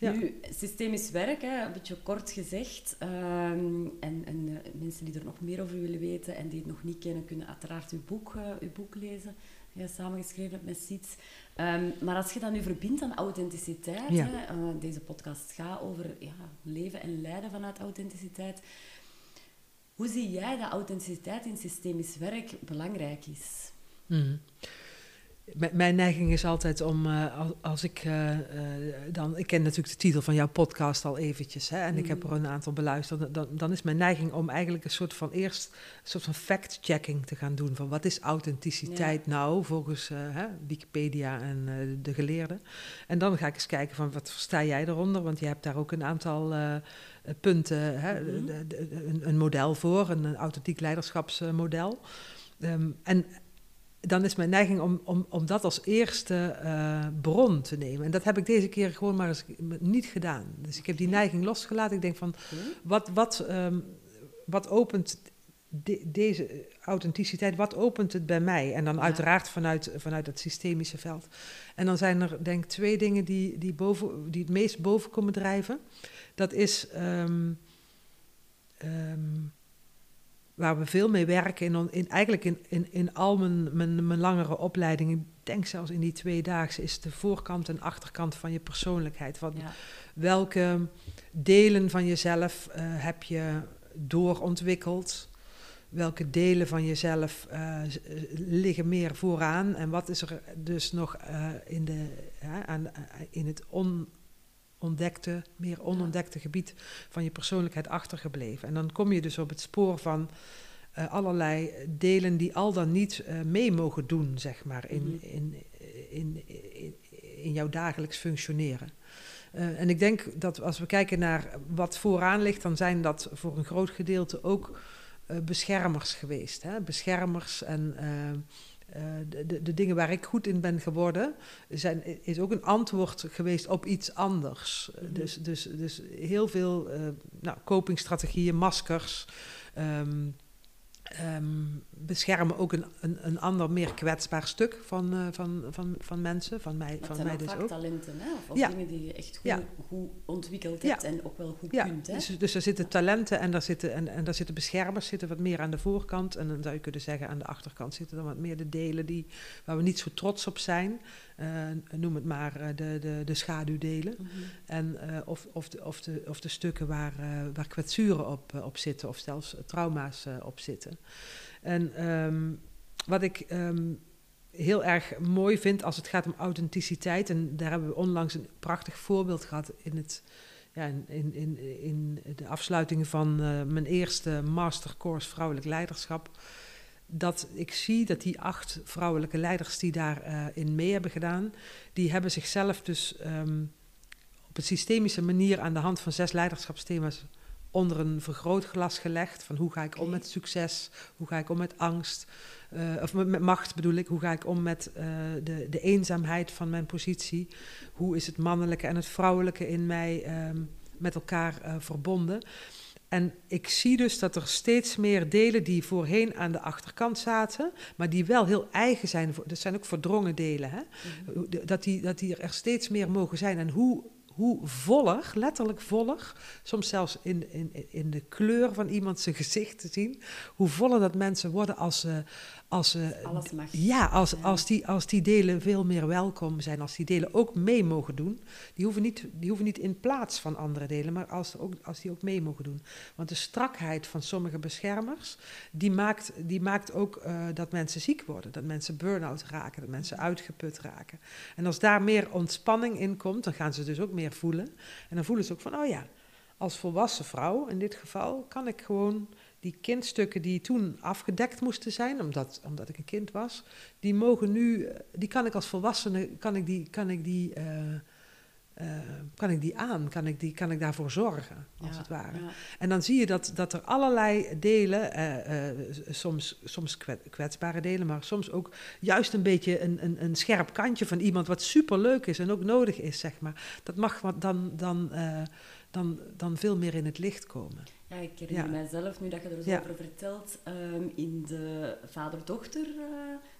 Ja. Nu, systemisch werk, hè, een beetje kort gezegd. Um, en, en uh, mensen die er nog meer over willen weten en die het nog niet kennen, kunnen uiteraard uw boek, uh, uw boek lezen. Je samengeschreven hebt met Siets. Um, maar als je dat nu verbindt aan authenticiteit, ja. hè, uh, deze podcast gaat over ja, leven en lijden vanuit authenticiteit. Hoe zie jij dat authenticiteit in systemisch werk belangrijk is? Mm. Mijn neiging is altijd om, uh, als, ik uh, uh, dan, ik ken natuurlijk de titel van jouw podcast al eventjes, hè, en mm. ik heb er een aantal beluisterd, dan, dan is mijn neiging om eigenlijk een soort van eerst, een soort van fact-checking te gaan doen, van wat is authenticiteit ja. nou, volgens hè, Wikipedia en de geleerden. En dan ga ik eens kijken van, wat versta jij eronder, want je hebt daar ook een aantal punten, hè, mm. de, een, een, model voor, een, een authentiek leiderschapsmodel. Um, en dan is mijn neiging om, om, om dat als eerste uh, bron te nemen. En dat heb ik deze keer gewoon maar eens niet gedaan. Dus ik heb die neiging losgelaten. Ik denk van, wat, wat, um, wat opent deze authenticiteit, wat opent het bij mij? En dan uiteraard vanuit, vanuit het systemische veld. En dan zijn er denk ik twee dingen die, die, boven, die het meest boven komen drijven. Dat is ehm, ehm, waar we veel mee werken, in, in, eigenlijk in, in, in al mijn, mijn, mijn langere opleidingen, ik denk zelfs in die tweedaagse, is de voorkant en achterkant van je persoonlijkheid. Wat, Welke delen van jezelf uh, heb je doorontwikkeld? welke delen van jezelf uh, liggen meer vooraan en wat is er dus nog uh, in, de, aan, in het onontdekte, meer onontdekte gebied van je persoonlijkheid achtergebleven. En dan kom je dus op het spoor van allerlei delen die al dan niet mee mogen doen, zeg maar, in, mhm. in, in, in, in jouw dagelijks functioneren. en ik denk dat als we kijken naar wat vooraan ligt, dan zijn dat voor een groot gedeelte ook eh, beschermers geweest. Hè? Beschermers en eh, eh, de, de, de, dingen waar ik goed in ben geworden, zijn, is ook een antwoord geweest op iets anders. Mhm. dus, dus, dus heel veel nou, copingstrategieën, maskers. Ehm, um, beschermen ook een, een, een ander, meer kwetsbaar stuk van, uh, van, van, van mensen, van mij, van mij dus ook. talenten, hè? of, ja. dingen die je echt goed, ja. goed ontwikkeld hebt en ook wel goed kunt. Hè? Dus, dus er zitten talenten en daar zitten, en, en daar zitten beschermers zitten wat meer aan de voorkant. En dan zou je kunnen zeggen aan de achterkant zitten dan wat meer de delen die, waar we niet zo trots op zijn. Uh, noem het maar uh, de, de, de schaduwdelen. Mm -hmm. en, uh, of, of, de, of, de, of de stukken waar, waar kwetsuren op, op zitten of zelfs trauma's op zitten. En um, wat ik um, heel erg mooi vind als het gaat om authenticiteit, en daar hebben we onlangs een prachtig voorbeeld gehad in, het, ja, in, in, in, de afsluiting van mijn eerste mastercourse vrouwelijk leiderschap dat ik zie dat die acht vrouwelijke leiders die daarin uh, in mee hebben gedaan, die hebben zichzelf dus um, op een systemische manier aan de hand van zes leiderschapsthema's onder een vergrootglas gelegd. Van hoe ga ik om met succes, hoe ga ik om met angst, uh, of met, met, macht bedoel ik, hoe ga ik om met uh, de, de eenzaamheid van mijn positie, hoe is het mannelijke en het vrouwelijke in mij um, met elkaar verbonden. En ik zie dus dat er steeds meer delen die voorheen aan de achterkant zaten, maar die wel heel eigen zijn. Dat zijn ook verdrongen delen. Hè? Mm -hmm. dat, die, dat die er steeds meer mogen zijn. En hoe, hoe voller, letterlijk voller, soms zelfs in, in, in de kleur van iemand zijn gezicht te zien, hoe voller dat mensen worden als ze, als, Alles mag. Ja, als, als, die, als die delen veel meer welkom zijn, als die delen ook mee mogen doen. Die hoeven niet, die hoeven niet in plaats van andere delen, maar als, ook, als die ook mee mogen doen. Want de strakheid van sommige beschermers, die maakt, die maakt ook uh, dat mensen ziek worden. Dat mensen burn-out raken, dat mensen uitgeput raken. En als daar meer ontspanning in komt, dan gaan ze dus ook meer voelen. En dan voelen ze ook van, oh ja, als volwassen vrouw in dit geval kan ik gewoon die kindstukken die toen afgedekt moesten zijn, omdat, omdat ik een kind was, die mogen nu, die kan ik als volwassene, kan ik die, kan ik die, uh, uh, kan ik die aan, kan ik, die, kan ik daarvoor zorgen, als ja, het ware. Ja. En dan zie je dat, dat er allerlei delen, uh, soms, soms kwetsbare delen, maar soms ook juist een beetje een, een, een scherp kantje van iemand wat superleuk is en ook nodig is, zeg maar. Dat mag dan, dan, dan, dan veel meer in het licht komen. Ja, ik herinner ja. mijzelf, nu dat je er zo ja. over vertelt, um, in de vader-dochter uh,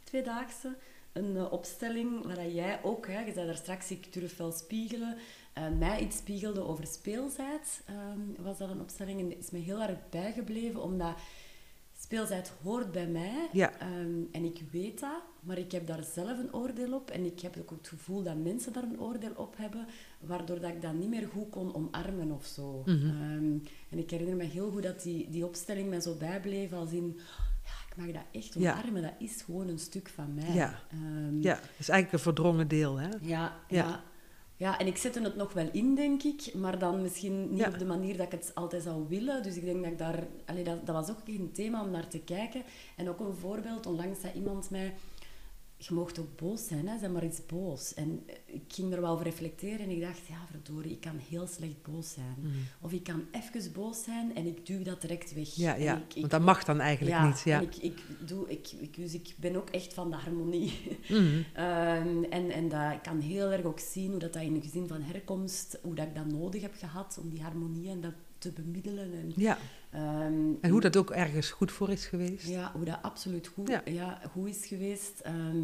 tweedaagse, een uh, opstelling waar jij ook, hè, je zei daar straks, ik durf wel spiegelen, uh, mij iets spiegelde over speelsheid, um, was dat een opstelling en is me heel erg bijgebleven, omdat speelsheid hoort bij mij ja. um, en ik weet dat, maar ik heb daar zelf een oordeel op en ik heb ook het gevoel dat mensen daar een oordeel op hebben, waardoor dat ik dat niet meer goed kon omarmen of zo. Mm -hmm. um, en ik herinner me heel goed dat die, die opstelling mij zo bijbleef als in... Ja, ik mag dat echt omarmen, ja. dat is gewoon een stuk van mij. Ja, um, ja dat is eigenlijk een verdrongen deel, hè? Ja, ja. Ja. En ik zette het nog wel in, denk ik, maar dan misschien niet ja. op de manier dat ik het altijd zou willen. Dus ik denk dat ik daar... Allee, dat, dat was ook een thema om naar te kijken. En ook een voorbeeld, onlangs zei iemand mij je mocht ook boos zijn, hè? zeg maar iets boos. En ik ging er wel over reflecteren en ik dacht, ja, verdorie, ik kan heel slecht boos zijn. Mm. Of ik kan even boos zijn en ik duw dat direct weg. Ja, ja. Ik, ik, want dat mag dan eigenlijk ja, niet. Ja, ik, ik, doe, ik, ik, dus ik ben ook echt van de harmonie. Mm. um, en en dat, ik kan heel erg ook zien hoe dat, dat in een gezin van herkomst, hoe dat ik dat nodig heb gehad om die harmonie en dat te bemiddelen. En, Ja, ehm, en hoe dat ook ergens goed voor is geweest. ja, hoe dat absoluut goed, Ja. ja. goed is geweest. Ehm,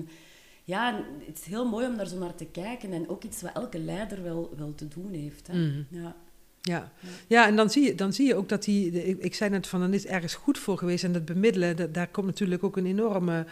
ja, het is heel mooi om daar zo naar te kijken. En ook iets wat elke leider wel, wel te doen heeft. Hè. Mhm. Ja. Ja, ja en dan zie, je, dan zie je ook dat die, ik, ik zei net van, dan is ergens goed voor geweest. En dat bemiddelen, dat, daar komt natuurlijk ook een enorme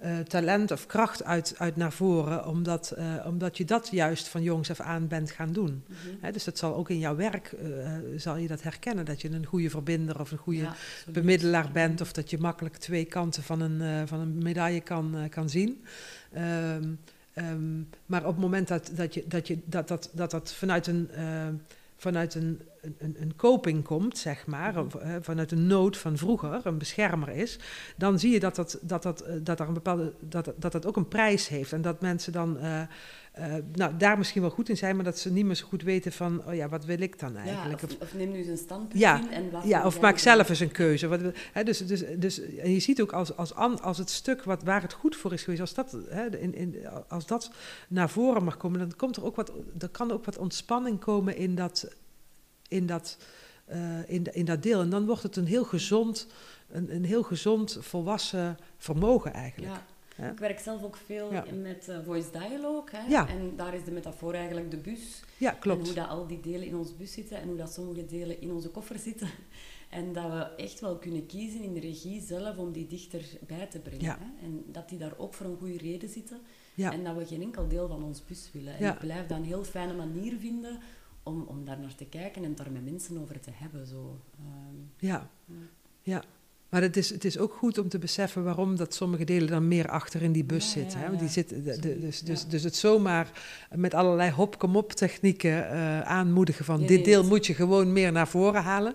eh, talent of kracht uit, uit naar voren. Omdat, eh, omdat je dat juist van jongs af aan bent gaan doen. Mhm. Hè, dus dat zal ook in jouw werk, eh, zal je dat herkennen. Dat je een goede verbinder of een goede Ja, bemiddelaar bent. Of dat je makkelijk twee kanten van een, van een medaille kan, kan zien. Ehm, ehm, maar op het moment dat dat, je, dat, je, dat, dat, dat, dat vanuit een... vanuit een, een, een coping komt, zeg maar, of, eh, vanuit een nood van vroeger, een beschermer is, dan zie je dat dat, dat, dat, eh, dat, er een bepaalde, dat, dat dat ook een prijs heeft. En dat mensen dan eh, nou, daar misschien wel goed in zijn, maar dat ze niet meer zo goed weten van, oh ja, wat wil ik dan Ja, eigenlijk? of, of neem nu eens een standpunt Ja, in en wat Ja, of maak zelf eens een keuze. Wat, hè, dus, dus, dus, en je ziet ook als, als, als het stuk wat, waar het goed voor is geweest, als dat, hè, in, in, als dat naar voren mag komen, dan komt er ook wat, er kan ook wat ontspanning komen in dat, in dat, eh, in, in dat deel. En dan wordt het een heel gezond, een, een heel gezond, volwassen vermogen eigenlijk. Ja. Ja. Ik werk zelf ook veel Ja. met eh, voice dialogue. Hè? Ja. En daar is de metafoor eigenlijk de bus. Ja, En hoe dat al die delen in ons bus zitten en hoe dat sommige delen in onze koffer zitten. En dat we echt wel kunnen kiezen in de regie zelf om die dichterbij te brengen. Hè? En dat die daar ook voor een goede reden zitten. En dat we geen enkel deel van ons bus willen. En ik blijf dat een heel fijne manier vinden om, om daar naar te kijken en daar met mensen over te hebben. Zo. Ehm, Ja, Ja. ja. Maar het is, het is ook goed om te beseffen waarom dat sommige delen dan meer achter in die bus Ja, zitten. ja, hè? Want die ja. zitten, de- de- Absoluut, dus, dus, dus het zomaar met allerlei hop-kom-op technieken eh, aanmoedigen van Nee, dit deel moet je gewoon meer naar voren halen.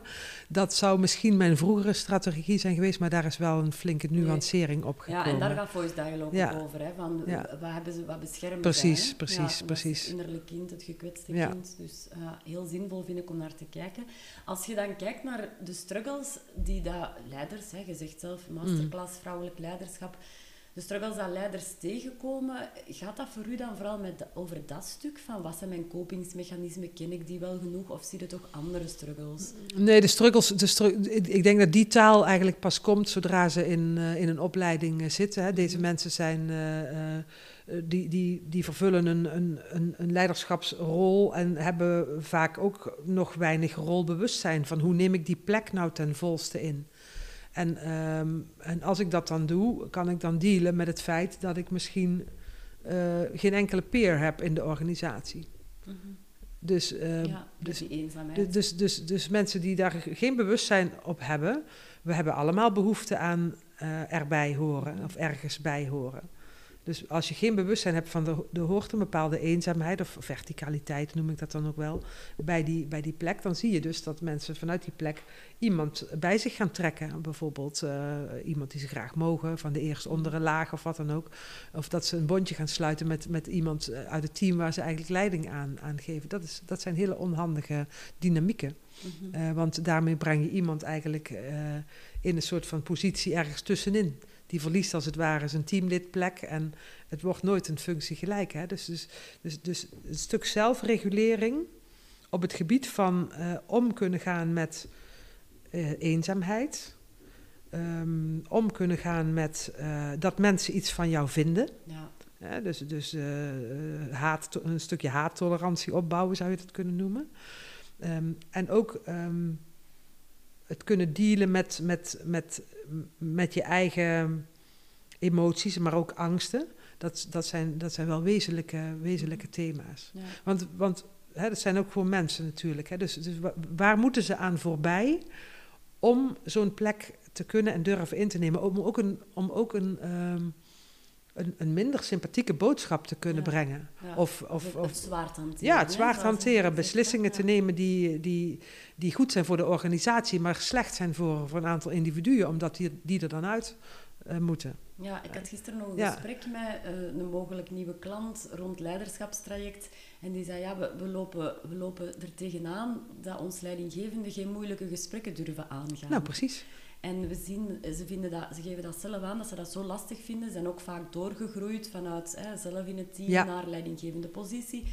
Dat zou misschien mijn vroegere strategie zijn geweest, maar daar is wel een flinke nuancering op gekomen. Ja, en daar gaat voice dialogue Ja. ook over. Hè, van Ja. wat, hebben ze, wat beschermen Precies, precies, Ja, precies. Het innerlijk kind, het gekwetste kind. Dus eh, heel zinvol vind ik om naar te kijken. Als je dan kijkt naar de struggles die dat leiders, hè, je zegt zelf masterclass vrouwelijk leiderschap, de struggles dat leiders tegenkomen, gaat dat voor u dan vooral met over dat stuk van wat zijn mijn kopingsmechanismen, ken ik die wel genoeg of zie je toch andere struggles? Nee, de struggles, de stru- ik, denk dat die taal eigenlijk pas komt zodra ze in, eh, in een opleiding eh, zitten. Hè. Deze mensen zijn, eh, die, die, die vervullen een, een, een, een leiderschapsrol en hebben vaak ook nog weinig rolbewustzijn van hoe neem ik die plek nou ten volste in. En, ehm, en als ik dat dan doe, kan ik dan dealen met het feit dat ik misschien eh, geen enkele peer heb in de organisatie. Dus, ehm, ja, dus dus dus, dus, dus, dus mensen die daar geen bewustzijn op hebben, we hebben allemaal behoefte aan eh, erbij horen of ergens bij horen. Dus als je geen bewustzijn hebt van de, er hoort een bepaalde eenzaamheid of verticaliteit noem ik dat dan ook wel, bij die, bij die plek, dan zie je dus dat mensen vanuit die plek iemand bij zich gaan trekken. Bijvoorbeeld eh, iemand die ze graag mogen, van de eerst ondere laag of wat dan ook. Of dat ze een bondje gaan sluiten met, met iemand eh, uit het team waar ze eigenlijk leiding aan, aan geven. Dat, is, dat zijn hele onhandige dynamieken. Mhm. Eh, want daarmee breng je iemand eigenlijk in een soort van positie ergens tussenin. Die verliest als het ware zijn teamlidplek en het wordt nooit een functie gelijk. Hè? Dus, dus, dus, dus een stuk zelfregulering op het gebied van eh, om kunnen gaan met eh, eenzaamheid. ehm, om kunnen gaan met eh, dat mensen iets van jou vinden. ja. Dus dus haat, een stukje haattolerantie opbouwen, zou je dat kunnen noemen. Ehm, en ook ehm, het kunnen dealen met, met, met, met je eigen emoties, maar ook angsten. Dat, dat, zijn, dat zijn wel wezenlijke, wezenlijke thema's. Ja. Want, want hè, dat zijn ook gewoon mensen natuurlijk. Hè. Dus, dus wa- waar moeten ze aan voorbij om zo'n plek te kunnen en durven in te nemen? Om ook een, om ook een, ehm, een, een minder sympathieke boodschap te kunnen Ja. brengen. Ja. Of, Of of, het, of, hanteren. ja, het hè, zwaar te zoals hanteren, beslissingen te nemen die, die, die goed zijn voor de organisatie, maar slecht zijn voor, voor een aantal individuen, omdat die, die er dan uit eh, moeten. Ja, ik had gisteren nog een Ja. gesprek met eh, een mogelijk nieuwe klant rond leiderschapstraject. En die zei, ja, we, we, lopen, we lopen er tegenaan dat ons leidinggevende geen moeilijke gesprekken durven aangaan. Nou, precies. En we zien, ze, vinden dat, ze geven dat zelf aan, dat ze dat zo lastig vinden. Ze zijn ook vaak doorgegroeid vanuit hè, zelf in het team Ja. naar leidinggevende positie.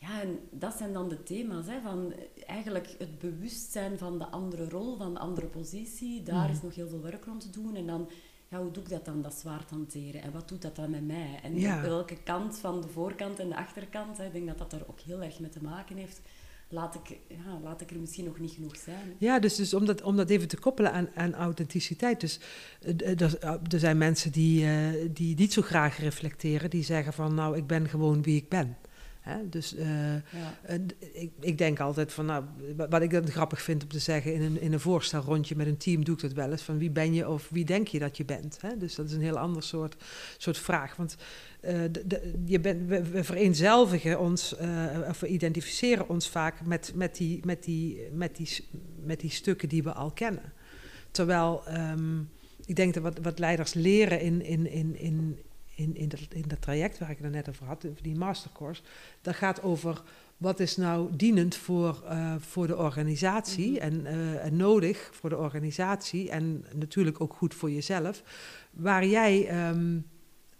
ja, en dat zijn dan de thema's. Hè, van eigenlijk het bewustzijn van de andere rol, van de andere positie. Daar Mhm. is nog heel veel werk rond te doen. En dan, ja, hoe doe ik dat dan, dat zwaard hanteren? En wat doet dat dan met mij? En Ja. welke kant van de voorkant en de achterkant? Hè, ik denk dat dat er ook heel erg mee te maken heeft. Laat ik, ja, laat ik er misschien nog niet genoeg zijn. Ja, dus, dus om, dat, om dat even te koppelen aan, aan authenticiteit. Dus eh, eh, er, er zijn mensen die, eh, die niet zo graag reflecteren, die zeggen van nou, ik ben gewoon wie ik ben. Hè? Dus eh, Ja. eh, ik, ik denk altijd van nou, wa- wat ik dan grappig vind om te zeggen in een, in een voorstelrondje met een team doe ik dat wel eens. Van wie ben je of wie denk je dat je bent? Hè? Dus dat is een heel ander soort, soort vraag. Want eh, de, de- je bent, we, we vereenzelvigen ons, of we identificeren ons vaak met, met, die, met, die, met, die, met die stukken die we al kennen. Terwijl ehm, ik denk dat wat, wat leiders leren in, in, in, in, in, in, dat, in dat traject waar ik het net over had, die mastercourse, dat gaat over wat is nou dienend voor, eh, voor de organisatie Mhm. en, eh, en nodig voor de organisatie en natuurlijk ook goed voor jezelf, waar jij ehm,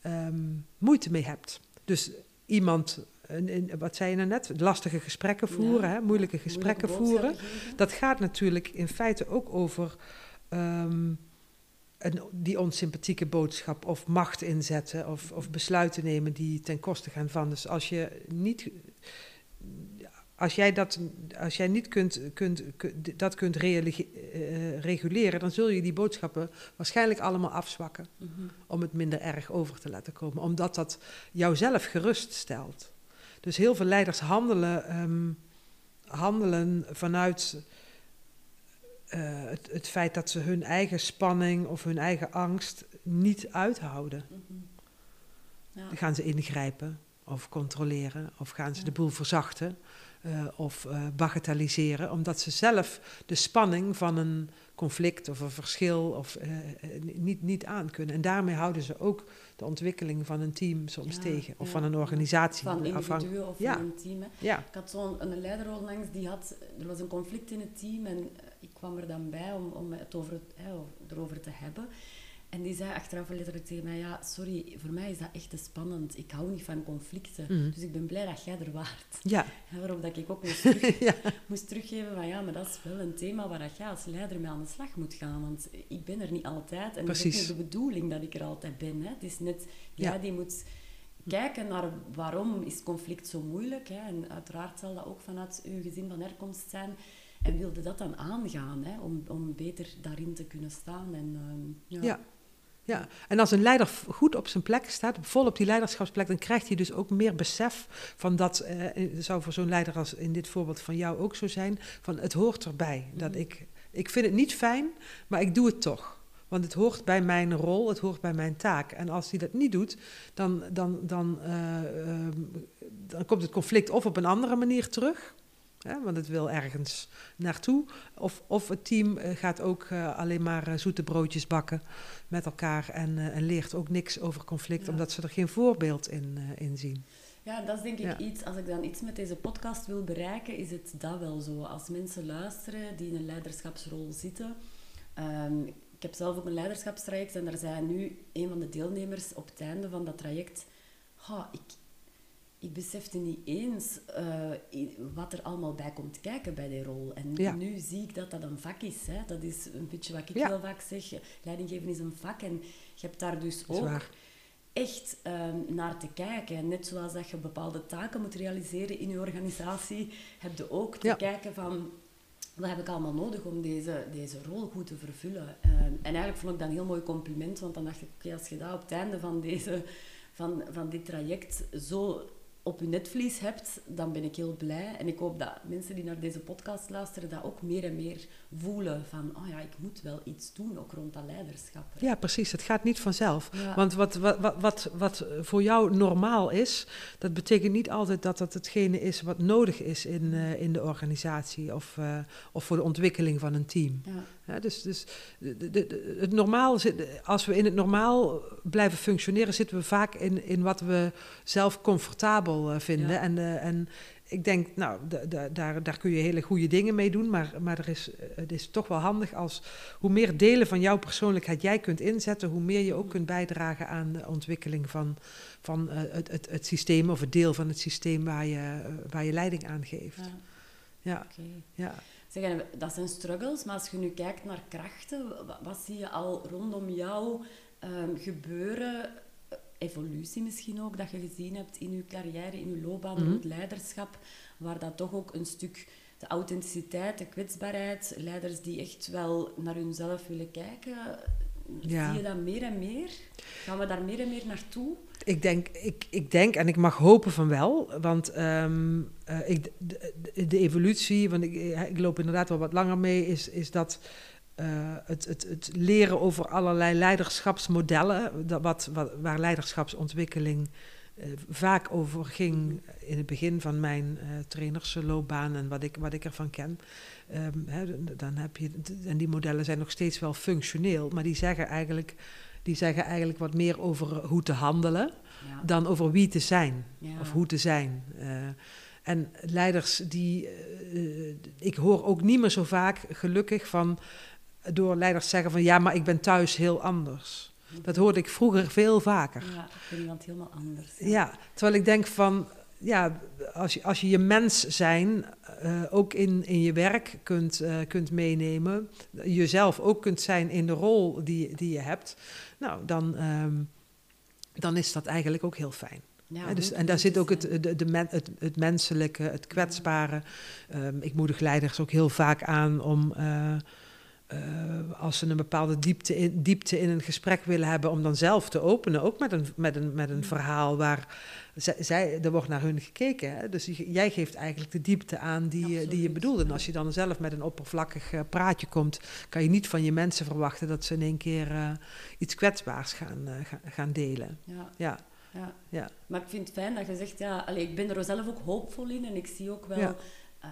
ehm, moeite mee hebt. Dus iemand, een- wat zei je nou net, lastige gesprekken voeren, Ja, hè, moeilijke gesprekken moeilijke voeren. Dat gaat natuurlijk in feite ook over ehm, een, die onsympathieke boodschap of macht inzetten of, of besluiten nemen die ten koste gaan van. Dus als je niet. Als jij dat, als jij niet kunt, kunt, kunt- dat kunt eh, reguleren, dan zul je die boodschappen waarschijnlijk allemaal afzwakken Mhm. om het minder erg over te laten komen, omdat dat jouzelf geruststelt. Dus heel veel leiders handelen, ehm, handelen vanuit eh, het, het feit dat ze hun eigen spanning of hun eigen angst niet uithouden. Mhm. Ja. Dan gaan ze ingrijpen of controleren of gaan ze Ja. de boel verzachten eh, of eh, bagatelliseren, omdat ze zelf de spanning van een conflict of een verschil of, niet, niet aankunnen. En daarmee houden ze ook de ontwikkeling van een team soms Ja, tegen of van een organisatie. Van afhankelijk- individuen of Ja. van een team. Hè. Ik had zo'n een leider langs die had, er was een conflict in het team en ik kwam er dan bij om, om het over het, hè, over- erover te hebben. En die zei achteraf letterlijk tegen mij, ja, sorry, voor mij is dat echt te spannend. Ik hou niet van conflicten. Mhm. Dus ik ben blij dat jij er waart. ja, Ja, waarop dat ik ook moest, terug, ja. moest teruggeven van, ja, maar dat is wel een thema waar dat jij als leider mee aan de slag moet gaan. Want ik ben er niet altijd. En het is Precies. niet de bedoeling dat ik er altijd ben. Hè. Het is net, jij Ja. die moet kijken naar waarom is conflict zo moeilijk. Hè. En uiteraard zal dat ook vanuit uw gezin van herkomst zijn. En wilde dat dan aangaan, hè, om, om beter daarin te kunnen staan. En, ehm, ja. Ja. Ja, en als een leider goed op zijn plek staat, vol op die leiderschapsplek, dan krijgt hij dus ook meer besef van dat, eh, het zou voor zo'n leider als in dit voorbeeld van jou ook zo zijn, van het hoort erbij. Dat Mhm. ik, ik vind het niet fijn, maar ik doe het toch. Want het hoort bij mijn rol, het hoort bij mijn taak. En als hij dat niet doet, dan, dan, dan, eh, ehm, dan komt het conflict of op een andere manier terug. Hè, want het wil ergens naartoe. Of, of het team eh, gaat ook eh, alleen maar eh, zoete broodjes bakken met elkaar en, en leert ook niks over conflict, Ja. omdat ze er geen voorbeeld in, in zien. Ja, dat is denk ik Ja. iets, als ik dan iets met deze podcast wil bereiken, is het dat wel zo. Als mensen luisteren die in een leiderschapsrol zitten. Ehm, ik heb zelf ook een leiderschapstraject en daar zei nu een van de deelnemers op het einde van dat traject, "Ha, ik, ik besefte niet eens eh, wat er allemaal bij komt kijken bij die rol. En Ja. nu zie ik dat dat een vak is. Hè. Dat is een beetje wat ik Ja. heel vaak zeg. Leidinggeven is een vak en je hebt daar dus ook echt ehm, naar te kijken. En net zoals dat je bepaalde taken moet realiseren in je organisatie, heb je ook te Ja. kijken van... Wat heb ik allemaal nodig om deze, deze rol goed te vervullen? Ehm, en eigenlijk vond ik dat een heel mooi compliment, want dan dacht ik, oké, als je dat op het einde van, deze, van, van dit traject zo op je netvlies hebt, dan ben ik heel blij. En ik hoop dat mensen die naar deze podcast luisteren, dat ook meer en meer voelen van, oh ja, ik moet wel iets doen, ook rond dat leiderschap. hè. Ja, precies. Het gaat niet vanzelf. Ja. Want wat, wat, wat, wat, wat voor jou normaal is, dat betekent niet altijd dat dat hetgene is wat nodig is in, eh, in de organisatie of, eh, of voor de ontwikkeling van een team. Ja. Ja, dus dus de, de- de- het normaal als we in het normaal blijven functioneren, zitten we vaak in, in wat we zelf comfortabel eh, vinden. Ja. En, eh, en ik denk, nou, daar, daar kun je hele goede dingen mee doen. Maar, maar er is, het is toch wel handig als hoe meer delen van jouw persoonlijkheid jij kunt inzetten, hoe meer je ook kunt bijdragen aan de ontwikkeling van, van het, het, het systeem of het deel van het systeem waar je, waar je leiding aan geeft. Ja. Ja. ja. Zeg, dat zijn struggles, maar als je nu kijkt naar krachten, wat, zie je al rondom jou um, gebeuren? Evolutie misschien ook, dat je gezien hebt in je carrière, in je loopbaan, mm het leiderschap, waar dat toch ook een stuk de authenticiteit, de kwetsbaarheid, leiders die echt wel naar hunzelf willen kijken, ja. zie je dat meer en meer? Gaan we daar meer en meer naartoe? Ik denk, ik, ik denk en ik mag hopen van wel, want um, uh, ik, de, de, evolutie, want ik, ik loop inderdaad wel wat langer mee, is, is dat uh, het, het, het leren over allerlei leiderschapsmodellen, dat wat, wat, waar leiderschapsontwikkeling vaak over ging in het begin van mijn uh, trainersloopbaan en wat ik, wat ik ervan ken. Um, dan heb je, en die modellen zijn nog steeds wel functioneel, maar die zeggen eigenlijk die zeggen eigenlijk wat meer over hoe te handelen dan over wie te zijn of hoe te zijn. Uh, en leiders die. Uh, ik hoor ook niet meer zo vaak, gelukkig, van. door leiders zeggen van ja, maar ik ben thuis heel anders. Dat hoorde ik vroeger veel vaker. Ja, ben iemand helemaal anders. Ja. terwijl ik denk van. Ja, als je als je, je mens zijn uh, ook in, in je werk kunt, uh, kunt meenemen, jezelf ook kunt zijn in de rol die, die je hebt, nou, dan, um, dan is dat eigenlijk ook heel fijn. Ja, dus, en daar zit ook het, de, de men, het, het, menselijke, het kwetsbare. Um, ik moedig leiders ook heel vaak aan om, uh, uh, als ze een bepaalde diepte in, diepte in een gesprek willen hebben, om dan zelf te openen. Ook met een, met een, met een verhaal waar zij, er wordt naar hun gekeken. Hè? Dus jij geeft eigenlijk de diepte aan die, die je bedoelde. En als je dan zelf met een oppervlakkig uh, praatje komt, kan je niet van je mensen verwachten dat ze in één keer uh, iets kwetsbaars gaan, gaan delen. Ja. ja. Ja. ja. Maar ik vind het fijn dat je zegt, ja, allez, ik ben er zelf ook hoopvol in en ik zie ook wel,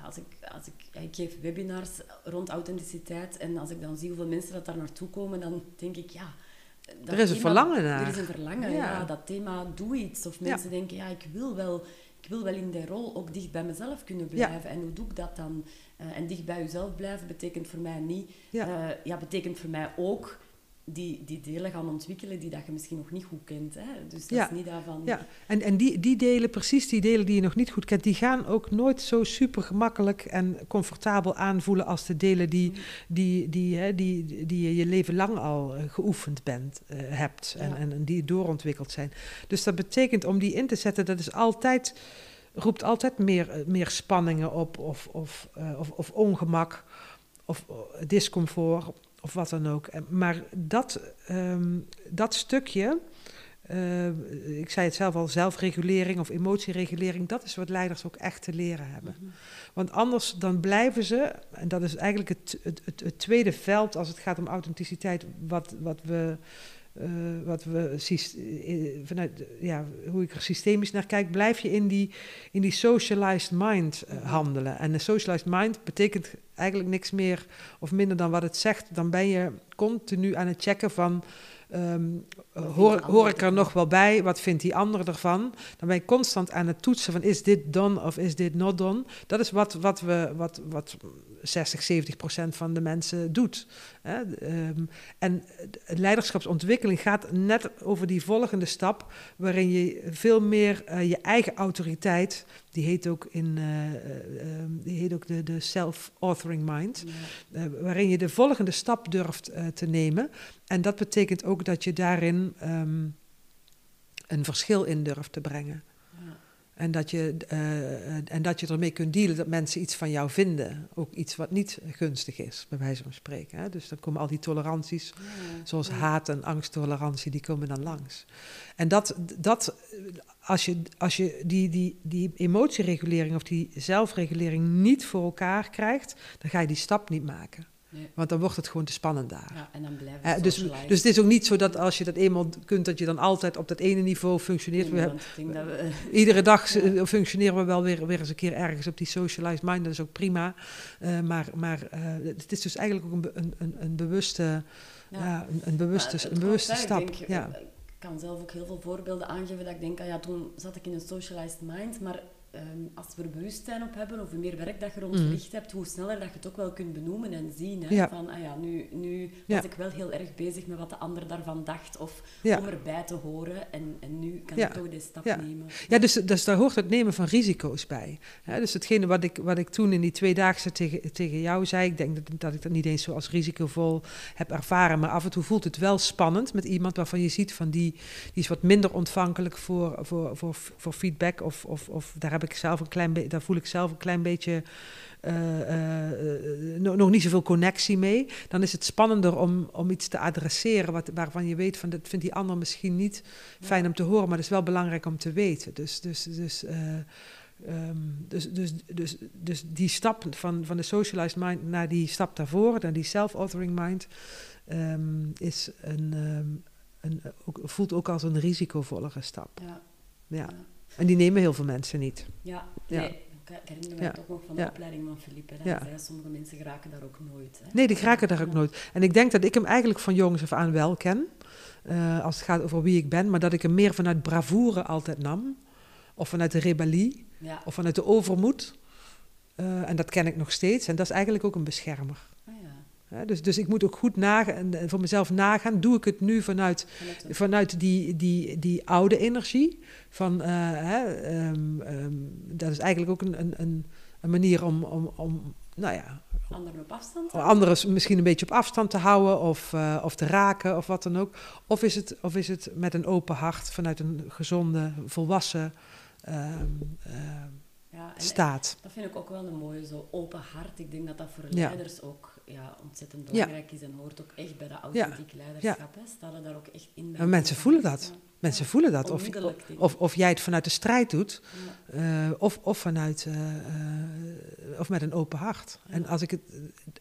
als ik, als ik, ik geef webinars rond authenticiteit en als ik dan zie hoeveel mensen dat daar naartoe komen, dan denk ik, ja, er is een verlangen naar. Er is een verlangen, ja. Dat thema doe iets. Of mensen denken, ja, ik wil wel ik wil wel in die rol ook dicht bij mezelf kunnen blijven. En hoe doe ik dat dan? Uh, en dicht bij jezelf blijven betekent voor mij niet... Ja, uh, ja betekent voor mij ook die, die delen gaan ontwikkelen die dat je misschien nog niet goed kent. Hè? Dus dat is niet daarvan... Ja, en, en die, die delen, precies die delen die je nog niet goed kent, die gaan ook nooit zo super gemakkelijk en comfortabel aanvoelen als de delen die, mm. die, die, hè, die, die je je leven lang al uh, geoefend bent, uh, hebt en, en, en, die doorontwikkeld zijn. Dus dat betekent om die in te zetten, dat is altijd, roept altijd meer, uh, meer spanningen op of, of, of, of ongemak of discomfort of wat dan ook. Maar dat, um, dat stukje, uh, ik zei het zelf al, zelfregulering of emotieregulering, dat is wat leiders ook echt te leren hebben. Mhm. Want anders dan blijven ze, en dat is eigenlijk het, het, het, het tweede veld als het gaat om authenticiteit, wat, wat we uh, wat we uh, vanuit ja, hoe ik er systemisch naar kijk, blijf je in die, in die socialized mind uh, handelen. En een socialized mind betekent eigenlijk niks meer of minder dan wat het zegt. Dan ben je continu aan het checken van Um, hoor, hoor, ik er nog wel bij? Wat vindt die ander ervan? Dan ben je constant aan het toetsen van is dit done of is dit not done? Dat is wat, wat, we, wat, wat 60, 70 procent van de mensen doet. Um, en leiderschapsontwikkeling gaat net over die volgende stap, waarin je veel meer uh, je eigen autoriteit die heet ook, in, uh, uh, die heet ook de, de self-authoring mind. Ja. Waarin je de volgende stap durft te nemen. En dat betekent ook dat je daarin um, een verschil in durft te brengen. En dat, je, uh, en dat je ermee kunt dealen dat mensen iets van jou vinden. Ook iets wat niet gunstig is, bij wijze van spreken. Hè? Dus dan komen al die toleranties, ja, zoals ja. haat en angsttolerantie, die komen dan langs. En dat, dat als je, als je die, die, die emotieregulering of die zelfregulering niet voor elkaar krijgt, dan ga je die stap niet maken. Want dan wordt het gewoon te spannend daar. Ja, en dan het dus, dus het is ook niet zo dat als je dat eenmaal kunt, dat je dan altijd op dat ene niveau functioneert. Nee, we, we, iedere dag ja. functioneren we wel weer, weer eens een keer ergens op die socialized mind. Dat is ook prima. Uh, maar maar uh, het is dus eigenlijk ook een, een, een bewuste, ja. een, een, bewuste, een bewuste stap. Denk, ja. Ik kan zelf ook heel veel voorbeelden aangeven dat ik denk, ah ja, toen zat ik in een socialized mind, maar ehm, als we er bewustzijn op hebben, of hoe meer werk dat je rond verricht hebt, hoe sneller dat je het ook wel kunt benoemen en zien. Hè? Ja. Van, ah ja, nu, nu was ik wel heel erg bezig met wat de ander daarvan dacht, of om erbij te horen. En, en nu kan ik toch deze stap nemen. Ja, dus, dus daar hoort het nemen van risico's bij. Hè, dus hetgene wat ik, wat ik toen in die tweedaagse tegen, tegen jou zei, ik denk dat, dat ik dat niet eens zo als risicovol heb ervaren, maar af en toe voelt het wel spannend met iemand waarvan je ziet van die, die is wat minder ontvankelijk voor, voor, voor, voor feedback of, of, of daar heb ik zelf een klein beetje, daar voel ik zelf een klein beetje eh, nog, niet zoveel connectie mee. Dan is het spannender om, om iets te adresseren wat, waarvan je weet van dat vindt die ander misschien niet fijn om te horen, maar dat is wel belangrijk om te weten. Dus, dus, dus, eh, ehm, dus, dus, dus, dus die stap van, van de socialized mind naar die stap daarvoor, naar die self-authoring mind, ehm, is een, ehm, een, ook, voelt ook als een risicovollere stap. Ja. Ja. Ja. En die nemen heel veel mensen niet. Ja, nee. Ik ik herinner me Ja. toch nog van de Ja. opleiding van Philippe. Dat Ja. sommige mensen geraken daar ook nooit. Hè. Nee, die raken daar ook nooit. En ik denk dat ik hem eigenlijk van jongens af aan wel ken. eh, als het gaat over wie ik ben. Maar dat ik hem meer vanuit bravoure altijd nam. Of vanuit de rebellie. Of vanuit de overmoed. Eh, en dat ken ik nog steeds. En dat is eigenlijk ook een beschermer. Dus, dus ik moet ook goed nagaan, voor mezelf nagaan. Doe ik het nu vanuit, Vanuit die, die, die oude energie? Van, eh, hè, ehm, ehm, dat is eigenlijk ook een, een, een, manier om, om, om nou ja, anderen op afstand. anderen misschien een beetje op afstand te houden of, eh, of te raken of wat dan ook. Of is, het, of is het met een open hart vanuit een gezonde, volwassen ehm, Ja, en staat. dat vind ik ook wel een mooie, zo open hart. Ik denk dat dat voor Ja. leiders ook ja, ontzettend belangrijk is en hoort ook echt bij dat authentiek leiderschap. Hè. Staan er daar ook echt in bij Maar mensen voelen dat. Ja. Mensen Ja. voelen dat. Of, of, of jij het vanuit de strijd doet, Ja. eh, of, of vanuit eh, eh, of met een open hart. Ja. En als ik het,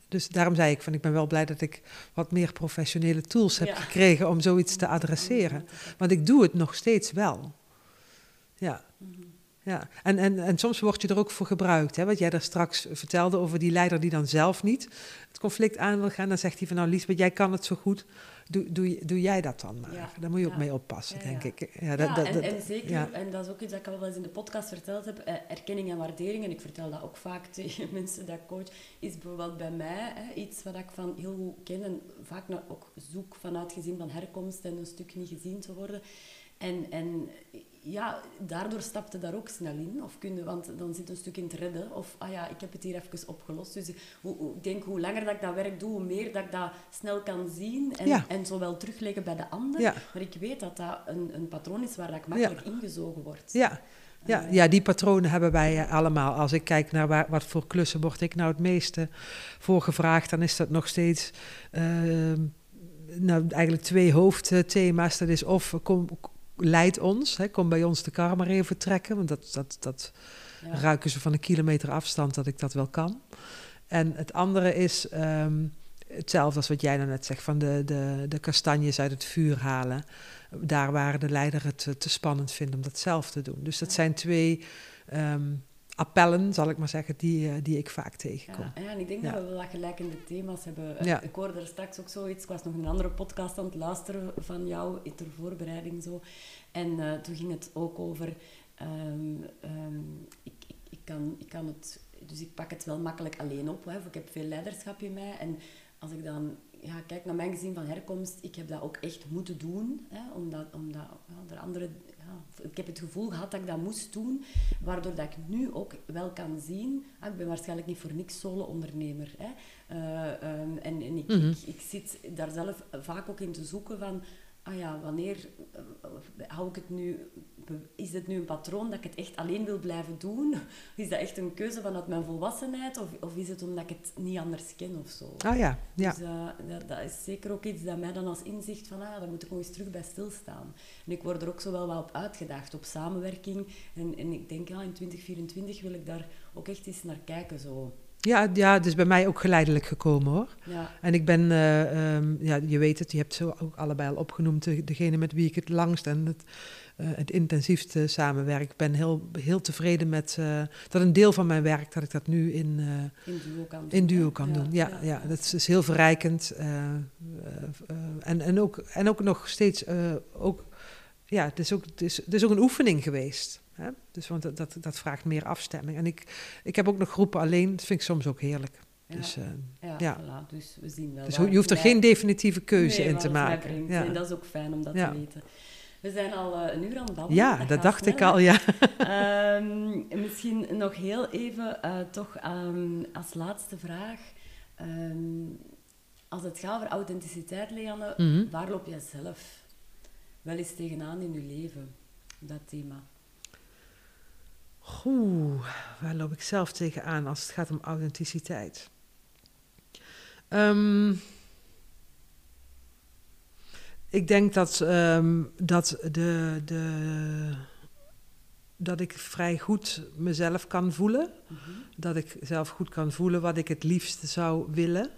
dus daarom zei ik van ik ben wel blij dat ik wat meer professionele tools heb Ja. gekregen om zoiets te adresseren. Want ik doe het nog steeds wel. Ja. Mhm. Ja, en, en, en soms word je er ook voor gebruikt. Hè? Wat jij daar straks vertelde over die leider die dan zelf niet het conflict aan wil gaan. Dan zegt hij van nou Liesbeth, jij kan het zo goed. Doe, doe, doe jij dat dan maar. Ja, Daar moet je ook ja. mee oppassen, Ja, denk ja. ik. Ja, Ja, dat, dat, en, dat- en zeker, ja. en dat is ook iets dat ik al wel eens in de podcast verteld heb, eh, erkenning en waardering, en ik vertel dat ook vaak tegen mensen dat ik coach, is bijvoorbeeld bij mij hè, iets wat ik van heel goed ken en vaak nog ook zoek vanuit gezin van herkomst en een stuk niet gezien te worden. En, en ja, daardoor stapte daar ook snel in. Of kun je, want dan zit een stuk in het redden. Of, ah ja, ik heb het hier even opgelost. Dus hoe, hoe- ik denk, hoe langer dat ik dat werk doe, hoe meer dat ik dat snel kan zien. En, Ja. en zowel terugleggen bij de ander. Ja. Maar ik weet dat dat een, een patroon is waar dat ik makkelijk ingezogen word. Ja. Ja, Eh, ja, die patronen hebben wij eh, allemaal. Als ik kijk naar waar, wat voor klussen word ik nou het meeste voor gevraagd, dan is dat nog steeds ehm, nou, eigenlijk twee hoofdthema's. Dat is of kom, leid ons, hè, kom bij ons de kar maar even trekken, want dat, dat, dat ja. ruiken ze van een kilometer afstand dat ik dat wel kan. En het andere is ehm, hetzelfde als wat jij nou net zegt, van de, de, de kastanjes uit het vuur halen. Daar waar de leider het te spannend vindt om dat zelf te doen. Dus dat zijn twee ehm, appellen, zal ik maar zeggen, die, eh, die ik vaak tegenkom. Ja, ja, en ik denk Ja. dat we wel wat gelijkende thema's hebben. Eh, Ja. Ik hoorde er straks ook zoiets. Ik was nog een andere podcast aan het luisteren van jou, ter voorbereiding zo. En eh, toen ging het ook over... ehm, ehm, ik, ik, ik, kan, ik kan het... Dus ik pak het wel makkelijk alleen op. Hè, of ik heb veel leiderschap in mij. En als ik dan ja, kijk naar mijn gezin van herkomst, ik heb dat ook echt moeten doen. Hè, omdat omdat ja, de andere, ja, ik heb het gevoel gehad dat ik dat moest doen, waardoor dat ik nu ook wel kan zien, ah, ik ben waarschijnlijk niet voor niks solo-ondernemer. Hè, Eh, ehm, en en ik, Mhm. ik, ik zit daar zelf vaak ook in te zoeken van, ah ja, wanneer eh, hou ik het nu, is het nu een patroon dat ik het echt alleen wil blijven doen? Is dat echt een keuze vanuit mijn volwassenheid of, of is het omdat ik het niet anders ken of zo? Ah ja, ja. Dus eh, dat, dat is zeker ook iets dat mij dan als inzicht van, ah, daar moet ik nog eens terug bij stilstaan. En ik word er ook zo wel wat op uitgedaagd, op samenwerking. En, en ik denk, ja, in 2024 wil ik daar ook echt eens naar kijken. Zo. Ja, ja, het is bij mij ook geleidelijk gekomen hoor. Ja, En ik ben, eh, ehm, ja, je weet het, je hebt ze ook allebei al opgenoemd, de- degene met wie ik het langst en het, eh, het intensiefste samenwerk. Ik ben heel, heel tevreden met eh, dat een deel van mijn werk, dat ik dat nu in, in duo kan in duo kan doen. Ja, ja, dat is, is heel verrijkend. en, en, ook, en ook nog steeds, ook, ja, het is ook, het is, het is ook een oefening geweest. Hè? Dus want dat, dat, dat vraagt meer afstemming. En ik, ik heb ook nog groepen alleen, dat vind ik soms ook heerlijk. Ja. Dus, eh, Ja, Ja. Voilà, dus we zien wel. dus je hoeft er geen definitieve keuze Nee, in te maken. Ja. En dat is ook fijn om dat te weten. We zijn al eh, een uur aan het babbelen. ja, dat dacht snel, ik al, ja. Ehm, misschien nog heel even, eh, toch ehm, als laatste vraag. Ehm, als het gaat over authenticiteit, Leanne, Mhm. waar loop jij zelf wel eens tegenaan in je leven? Dat thema. Oeh, waar loop ik zelf tegenaan als het gaat om authenticiteit? Ehm, ik denk dat, ehm, dat, de, de, dat ik vrij goed mezelf kan voelen. Mhm. Dat ik zelf goed kan voelen wat ik het liefst zou willen.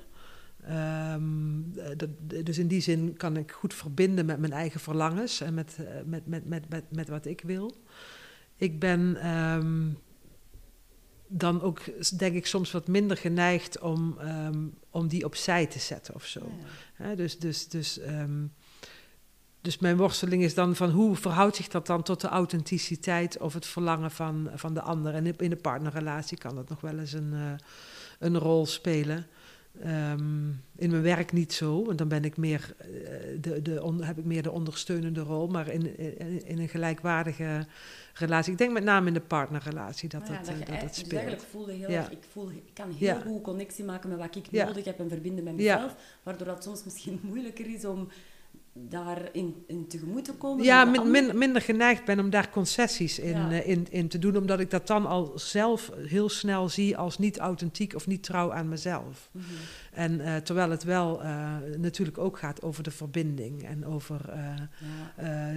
Ehm, eh, dat, dus in die zin kan ik goed verbinden met mijn eigen verlangens en met, eh, met, met, met, met, met wat ik wil. Ik ben ehm, dan ook, denk ik, soms wat minder geneigd om, ehm, om die opzij te zetten of zo. Ja. Dus, dus, dus, ehm, dus mijn worsteling is dan van hoe verhoudt zich dat dan tot de authenticiteit of het verlangen van, van de ander. En in de partnerrelatie kan dat nog wel eens een, eh, een rol spelen. Ehm, in mijn werk niet zo, want dan ben ik meer, eh, de, de, on- heb ik meer de ondersteunende rol, maar in, in, in een gelijkwaardige relatie. Ik denk met name in de partnerrelatie dat Maar ja, dat, dat, eh, je dat, dus speelt. eigenlijk voelde heel Ja. erg, ik, voel, ik kan heel Ja. goed connectie maken met wat ik nodig heb en verbinden met mezelf, waardoor dat soms misschien moeilijker is om daarin in tegemoet te komen. Ja, min, minder geneigd ben om daar concessies in, Ja. eh, in, in te doen, omdat ik dat dan al zelf heel snel zie als niet authentiek of niet trouw aan mezelf. Mhm. En eh, terwijl het wel eh, natuurlijk ook gaat over de verbinding en over Ja.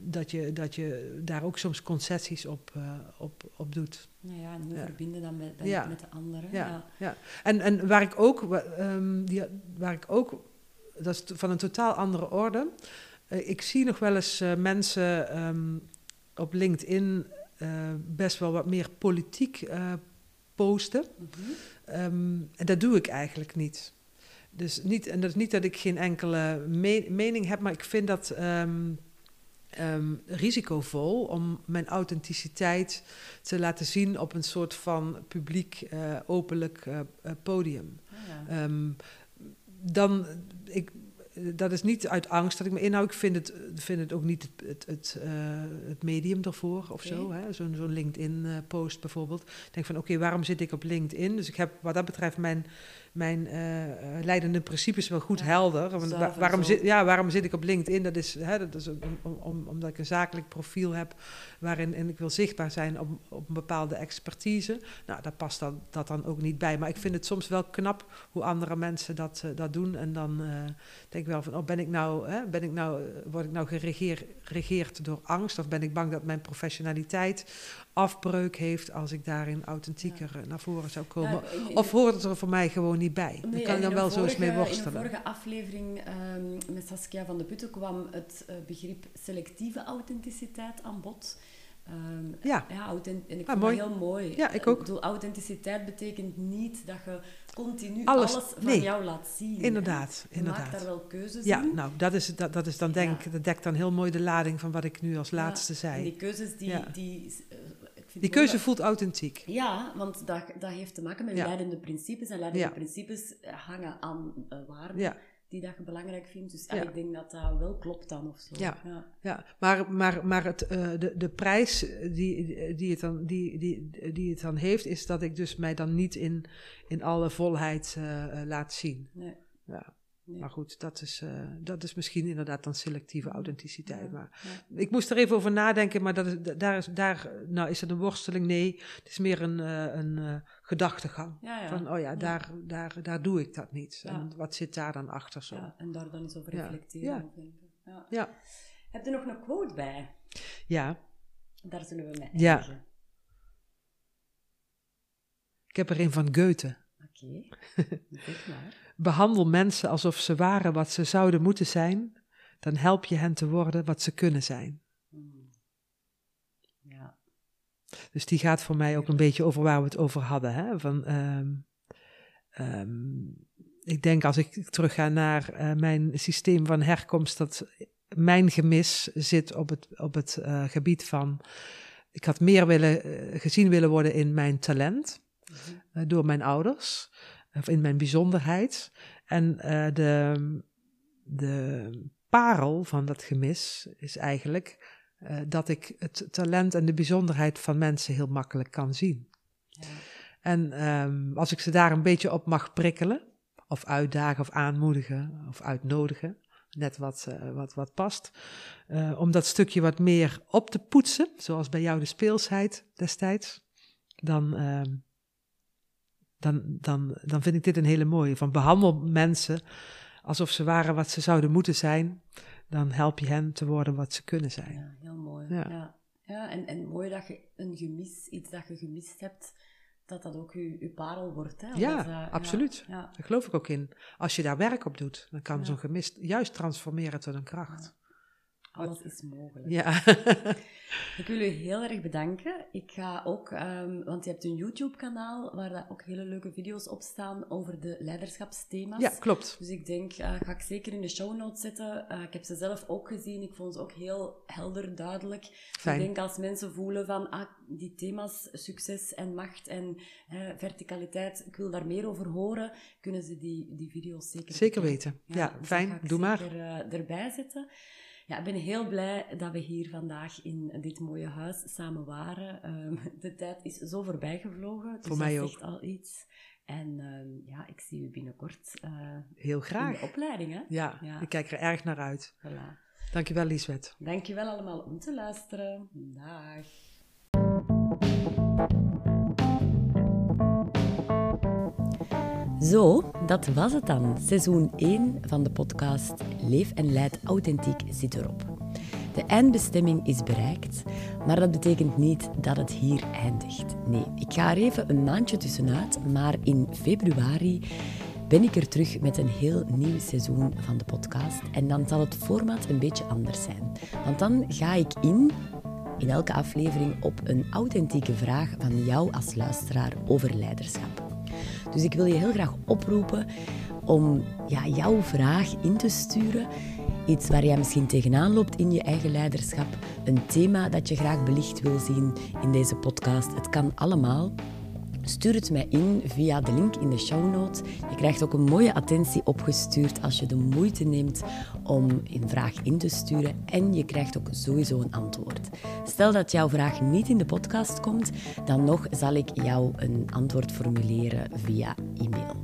dat, je, dat je daar ook soms concessies op, op, op doet. Nou ja, en hoe Ja. verbinden dan met, met, de anderen. Ja, Ja. En, en waar ik ook, ehm, die, waar ik ook, dat is van een totaal andere orde. Eh, ik zie nog wel eens eh, mensen ehm, op LinkedIn eh, best wel wat meer politiek posten. Mhm. Ehm, en dat doe ik eigenlijk niet. Dus niet, en dat is niet dat ik geen enkele me- mening heb, maar ik vind dat ehm, risicovol om mijn authenticiteit te laten zien op een soort van publiek, openlijk podium. Ah, ja. Dan, ik, dat is niet uit angst dat ik me inhoud. Ik vind het, vind het ook niet het, het, het, eh, het medium ervoor of zo. hè. Zo'n zo'n LinkedIn-post bijvoorbeeld. Ik denk van, oké, waarom zit ik op LinkedIn? Dus ik heb wat dat betreft mijn, mijn eh, eh, leidende principes wel goed Ja, helder. Want wa- waarom, zit, ja, waarom zit ik op LinkedIn? Dat is, hè, dat is om, om, om- omdat ik een zakelijk profiel heb waarin en ik wil zichtbaar zijn op, op een bepaalde expertise. Nou, daar past dan, dat dan ook niet bij. Maar ik vind het soms wel knap hoe andere mensen dat, eh, dat doen. En dan denk ik wel van, oh, ben ik nou, hè, ben ik nou, word ik nou geregeer- geregeerd door angst? Of ben ik bang dat mijn professionaliteit afbreuk heeft als ik daarin authentieker naar voren zou komen? In- in- Of hoort het er voor mij gewoon niet bij? Nee, kan en ik dan wel zo eens mee worstelen. In een vorige aflevering ehm, met Saskia van de Putten kwam het eh, begrip selectieve authenticiteit aan bod. Ehm, Ja. ja en ik Ah, vind mooi. dat heel mooi. Ja, ik ook. bedoel, authenticiteit betekent niet dat je continu Alles- alles, van nee. jou laat zien. Inderdaad, Je inderdaad. maakt daar wel keuzes Ja, in. nou, dat is, dat, dat is dan denk Ja. ik, dat dekt dan heel mooi de lading van wat ik nu als laatste Ja, zei. En die keuzes, die... Ja. die, eh, ik Die keuze dat- voelt authentiek. Ja, want dat, dat heeft te maken met Ja. leidende principes. En leidende Ja. principes eh, hangen aan eh, waarden Ja, die dat je belangrijk vindt. Dus Ja. ah, ik denk dat dat wel klopt dan of zo. Ja. Ja. ja. maar, maar, maar het, eh, de, de prijs die, die, het dan, die, die, die het dan heeft, is dat ik dus mij dan niet in, in alle volheid eh, eh, laat zien. Nee. Ja. Nee. Maar goed, dat is, eh, dat is misschien inderdaad dan selectieve authenticiteit. Ja, Maar ja. ik moest er even over nadenken, maar dat is, daar, is, daar nou, is het een worsteling? Nee, het is meer een, eh, een eh, gedachtegang. Ja. Van, oh ja. Daar, daar, daar doe ik dat niet. En wat zit daar dan achter zo? Ja, en daar dan eens over reflecteren. Ja. Heb je nog een quote bij? ja, Daar zullen we mee Ja. eindigen. ik heb er een van Goethe. Oké, zeg maar. Behandel mensen alsof ze waren wat ze zouden moeten zijn, dan help je hen te worden wat ze kunnen zijn. Ja. Dus die gaat voor mij ook een beetje over waar we het over hadden. Hè? Van, ehm, ehm, ik denk als ik terugga naar eh, mijn systeem van herkomst, dat mijn gemis zit op het, op het eh, gebied van ik had meer willen, eh, gezien willen worden in mijn talent mhm. door mijn ouders, of in mijn bijzonderheid. En de, de parel van dat gemis is eigenlijk dat ik het talent en de bijzonderheid van mensen heel makkelijk kan zien. Ja. En ehm, als ik ze daar een beetje op mag prikkelen, of uitdagen of aanmoedigen of uitnodigen, net wat, uh, wat, wat past, uh, om dat stukje wat meer op te poetsen, zoals bij jou de speelsheid destijds, dan, uh, dan, dan, dan vind ik dit een hele mooie. Van behandel mensen alsof ze waren wat ze zouden moeten zijn, dan help je hen te worden wat ze kunnen zijn. Ja, heel mooi. Ja, ja. ja en, en mooi dat je een gemis, iets dat je gemist hebt, dat dat ook uw parel wordt. Hè? Ja, uh, absoluut. Ja, Daar geloof ik ook in. Als je daar werk op doet, dan kan zo'n gemist juist transformeren tot een kracht. Alles is mogelijk. Ja. ik wil u heel erg bedanken. Ik ga ook, um, want je hebt een YouTube-kanaal waar daar ook hele leuke video's op staan over de leiderschapsthema's. Ja, klopt. Dus ik denk, uh, ga ik zeker in de show notes zetten. Uh, ik heb ze zelf ook gezien. Ik vond ze ook heel helder, duidelijk. Fijn. Ik denk als mensen voelen van, ah, die thema's, succes en macht en verticaliteit, ik wil daar meer over horen, kunnen ze die, die video's zeker Zeker weten. Ja, dus fijn. Doe maar. Er, erbij zetten. Ja, ik ben heel blij dat we hier vandaag in dit mooie huis samen waren. Ehm, de tijd is zo voorbij gevlogen. Dus Voor mij ook. Al iets. En ehm, ja, ik zie u binnenkort uh, heel graag. in de opleiding. Hè? Ja, ja, ik kijk er erg naar uit. Voilà. Dankjewel, Liesbeth. Dankjewel allemaal om te luisteren. Dag. Zo, dat was het dan. Seizoen 1 van de podcast Leef en Leid Authentiek zit erop. De eindbestemming is bereikt, maar dat betekent niet dat het hier eindigt. Nee, ik ga er even een maandje tussenuit, maar in februari ben ik er terug met een heel nieuw seizoen van de podcast. En dan zal het format een beetje anders zijn. Want dan ga ik in, in elke aflevering, op een authentieke vraag van jou als luisteraar over leiderschap. Dus ik wil je heel graag oproepen om ja, jouw vraag in te sturen. Iets waar jij misschien tegenaan loopt in je eigen leiderschap. Een thema dat je graag belicht wil zien in deze podcast. Het kan allemaal. Stuur het mij in via de link in de show notes. Je krijgt ook een mooie attentie opgestuurd als je de moeite neemt om een vraag in te sturen. En je krijgt ook sowieso een antwoord. Stel dat jouw vraag niet in de podcast komt, dan nog zal ik jou een antwoord formuleren via e-mail.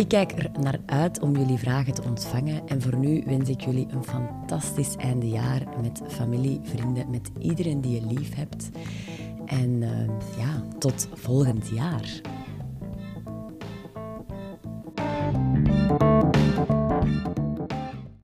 Ik kijk er naar uit om jullie vragen te ontvangen en voor nu wens ik jullie een fantastisch eindejaar met familie, vrienden, met iedereen die je lief hebt. En uh, ja, tot volgend jaar.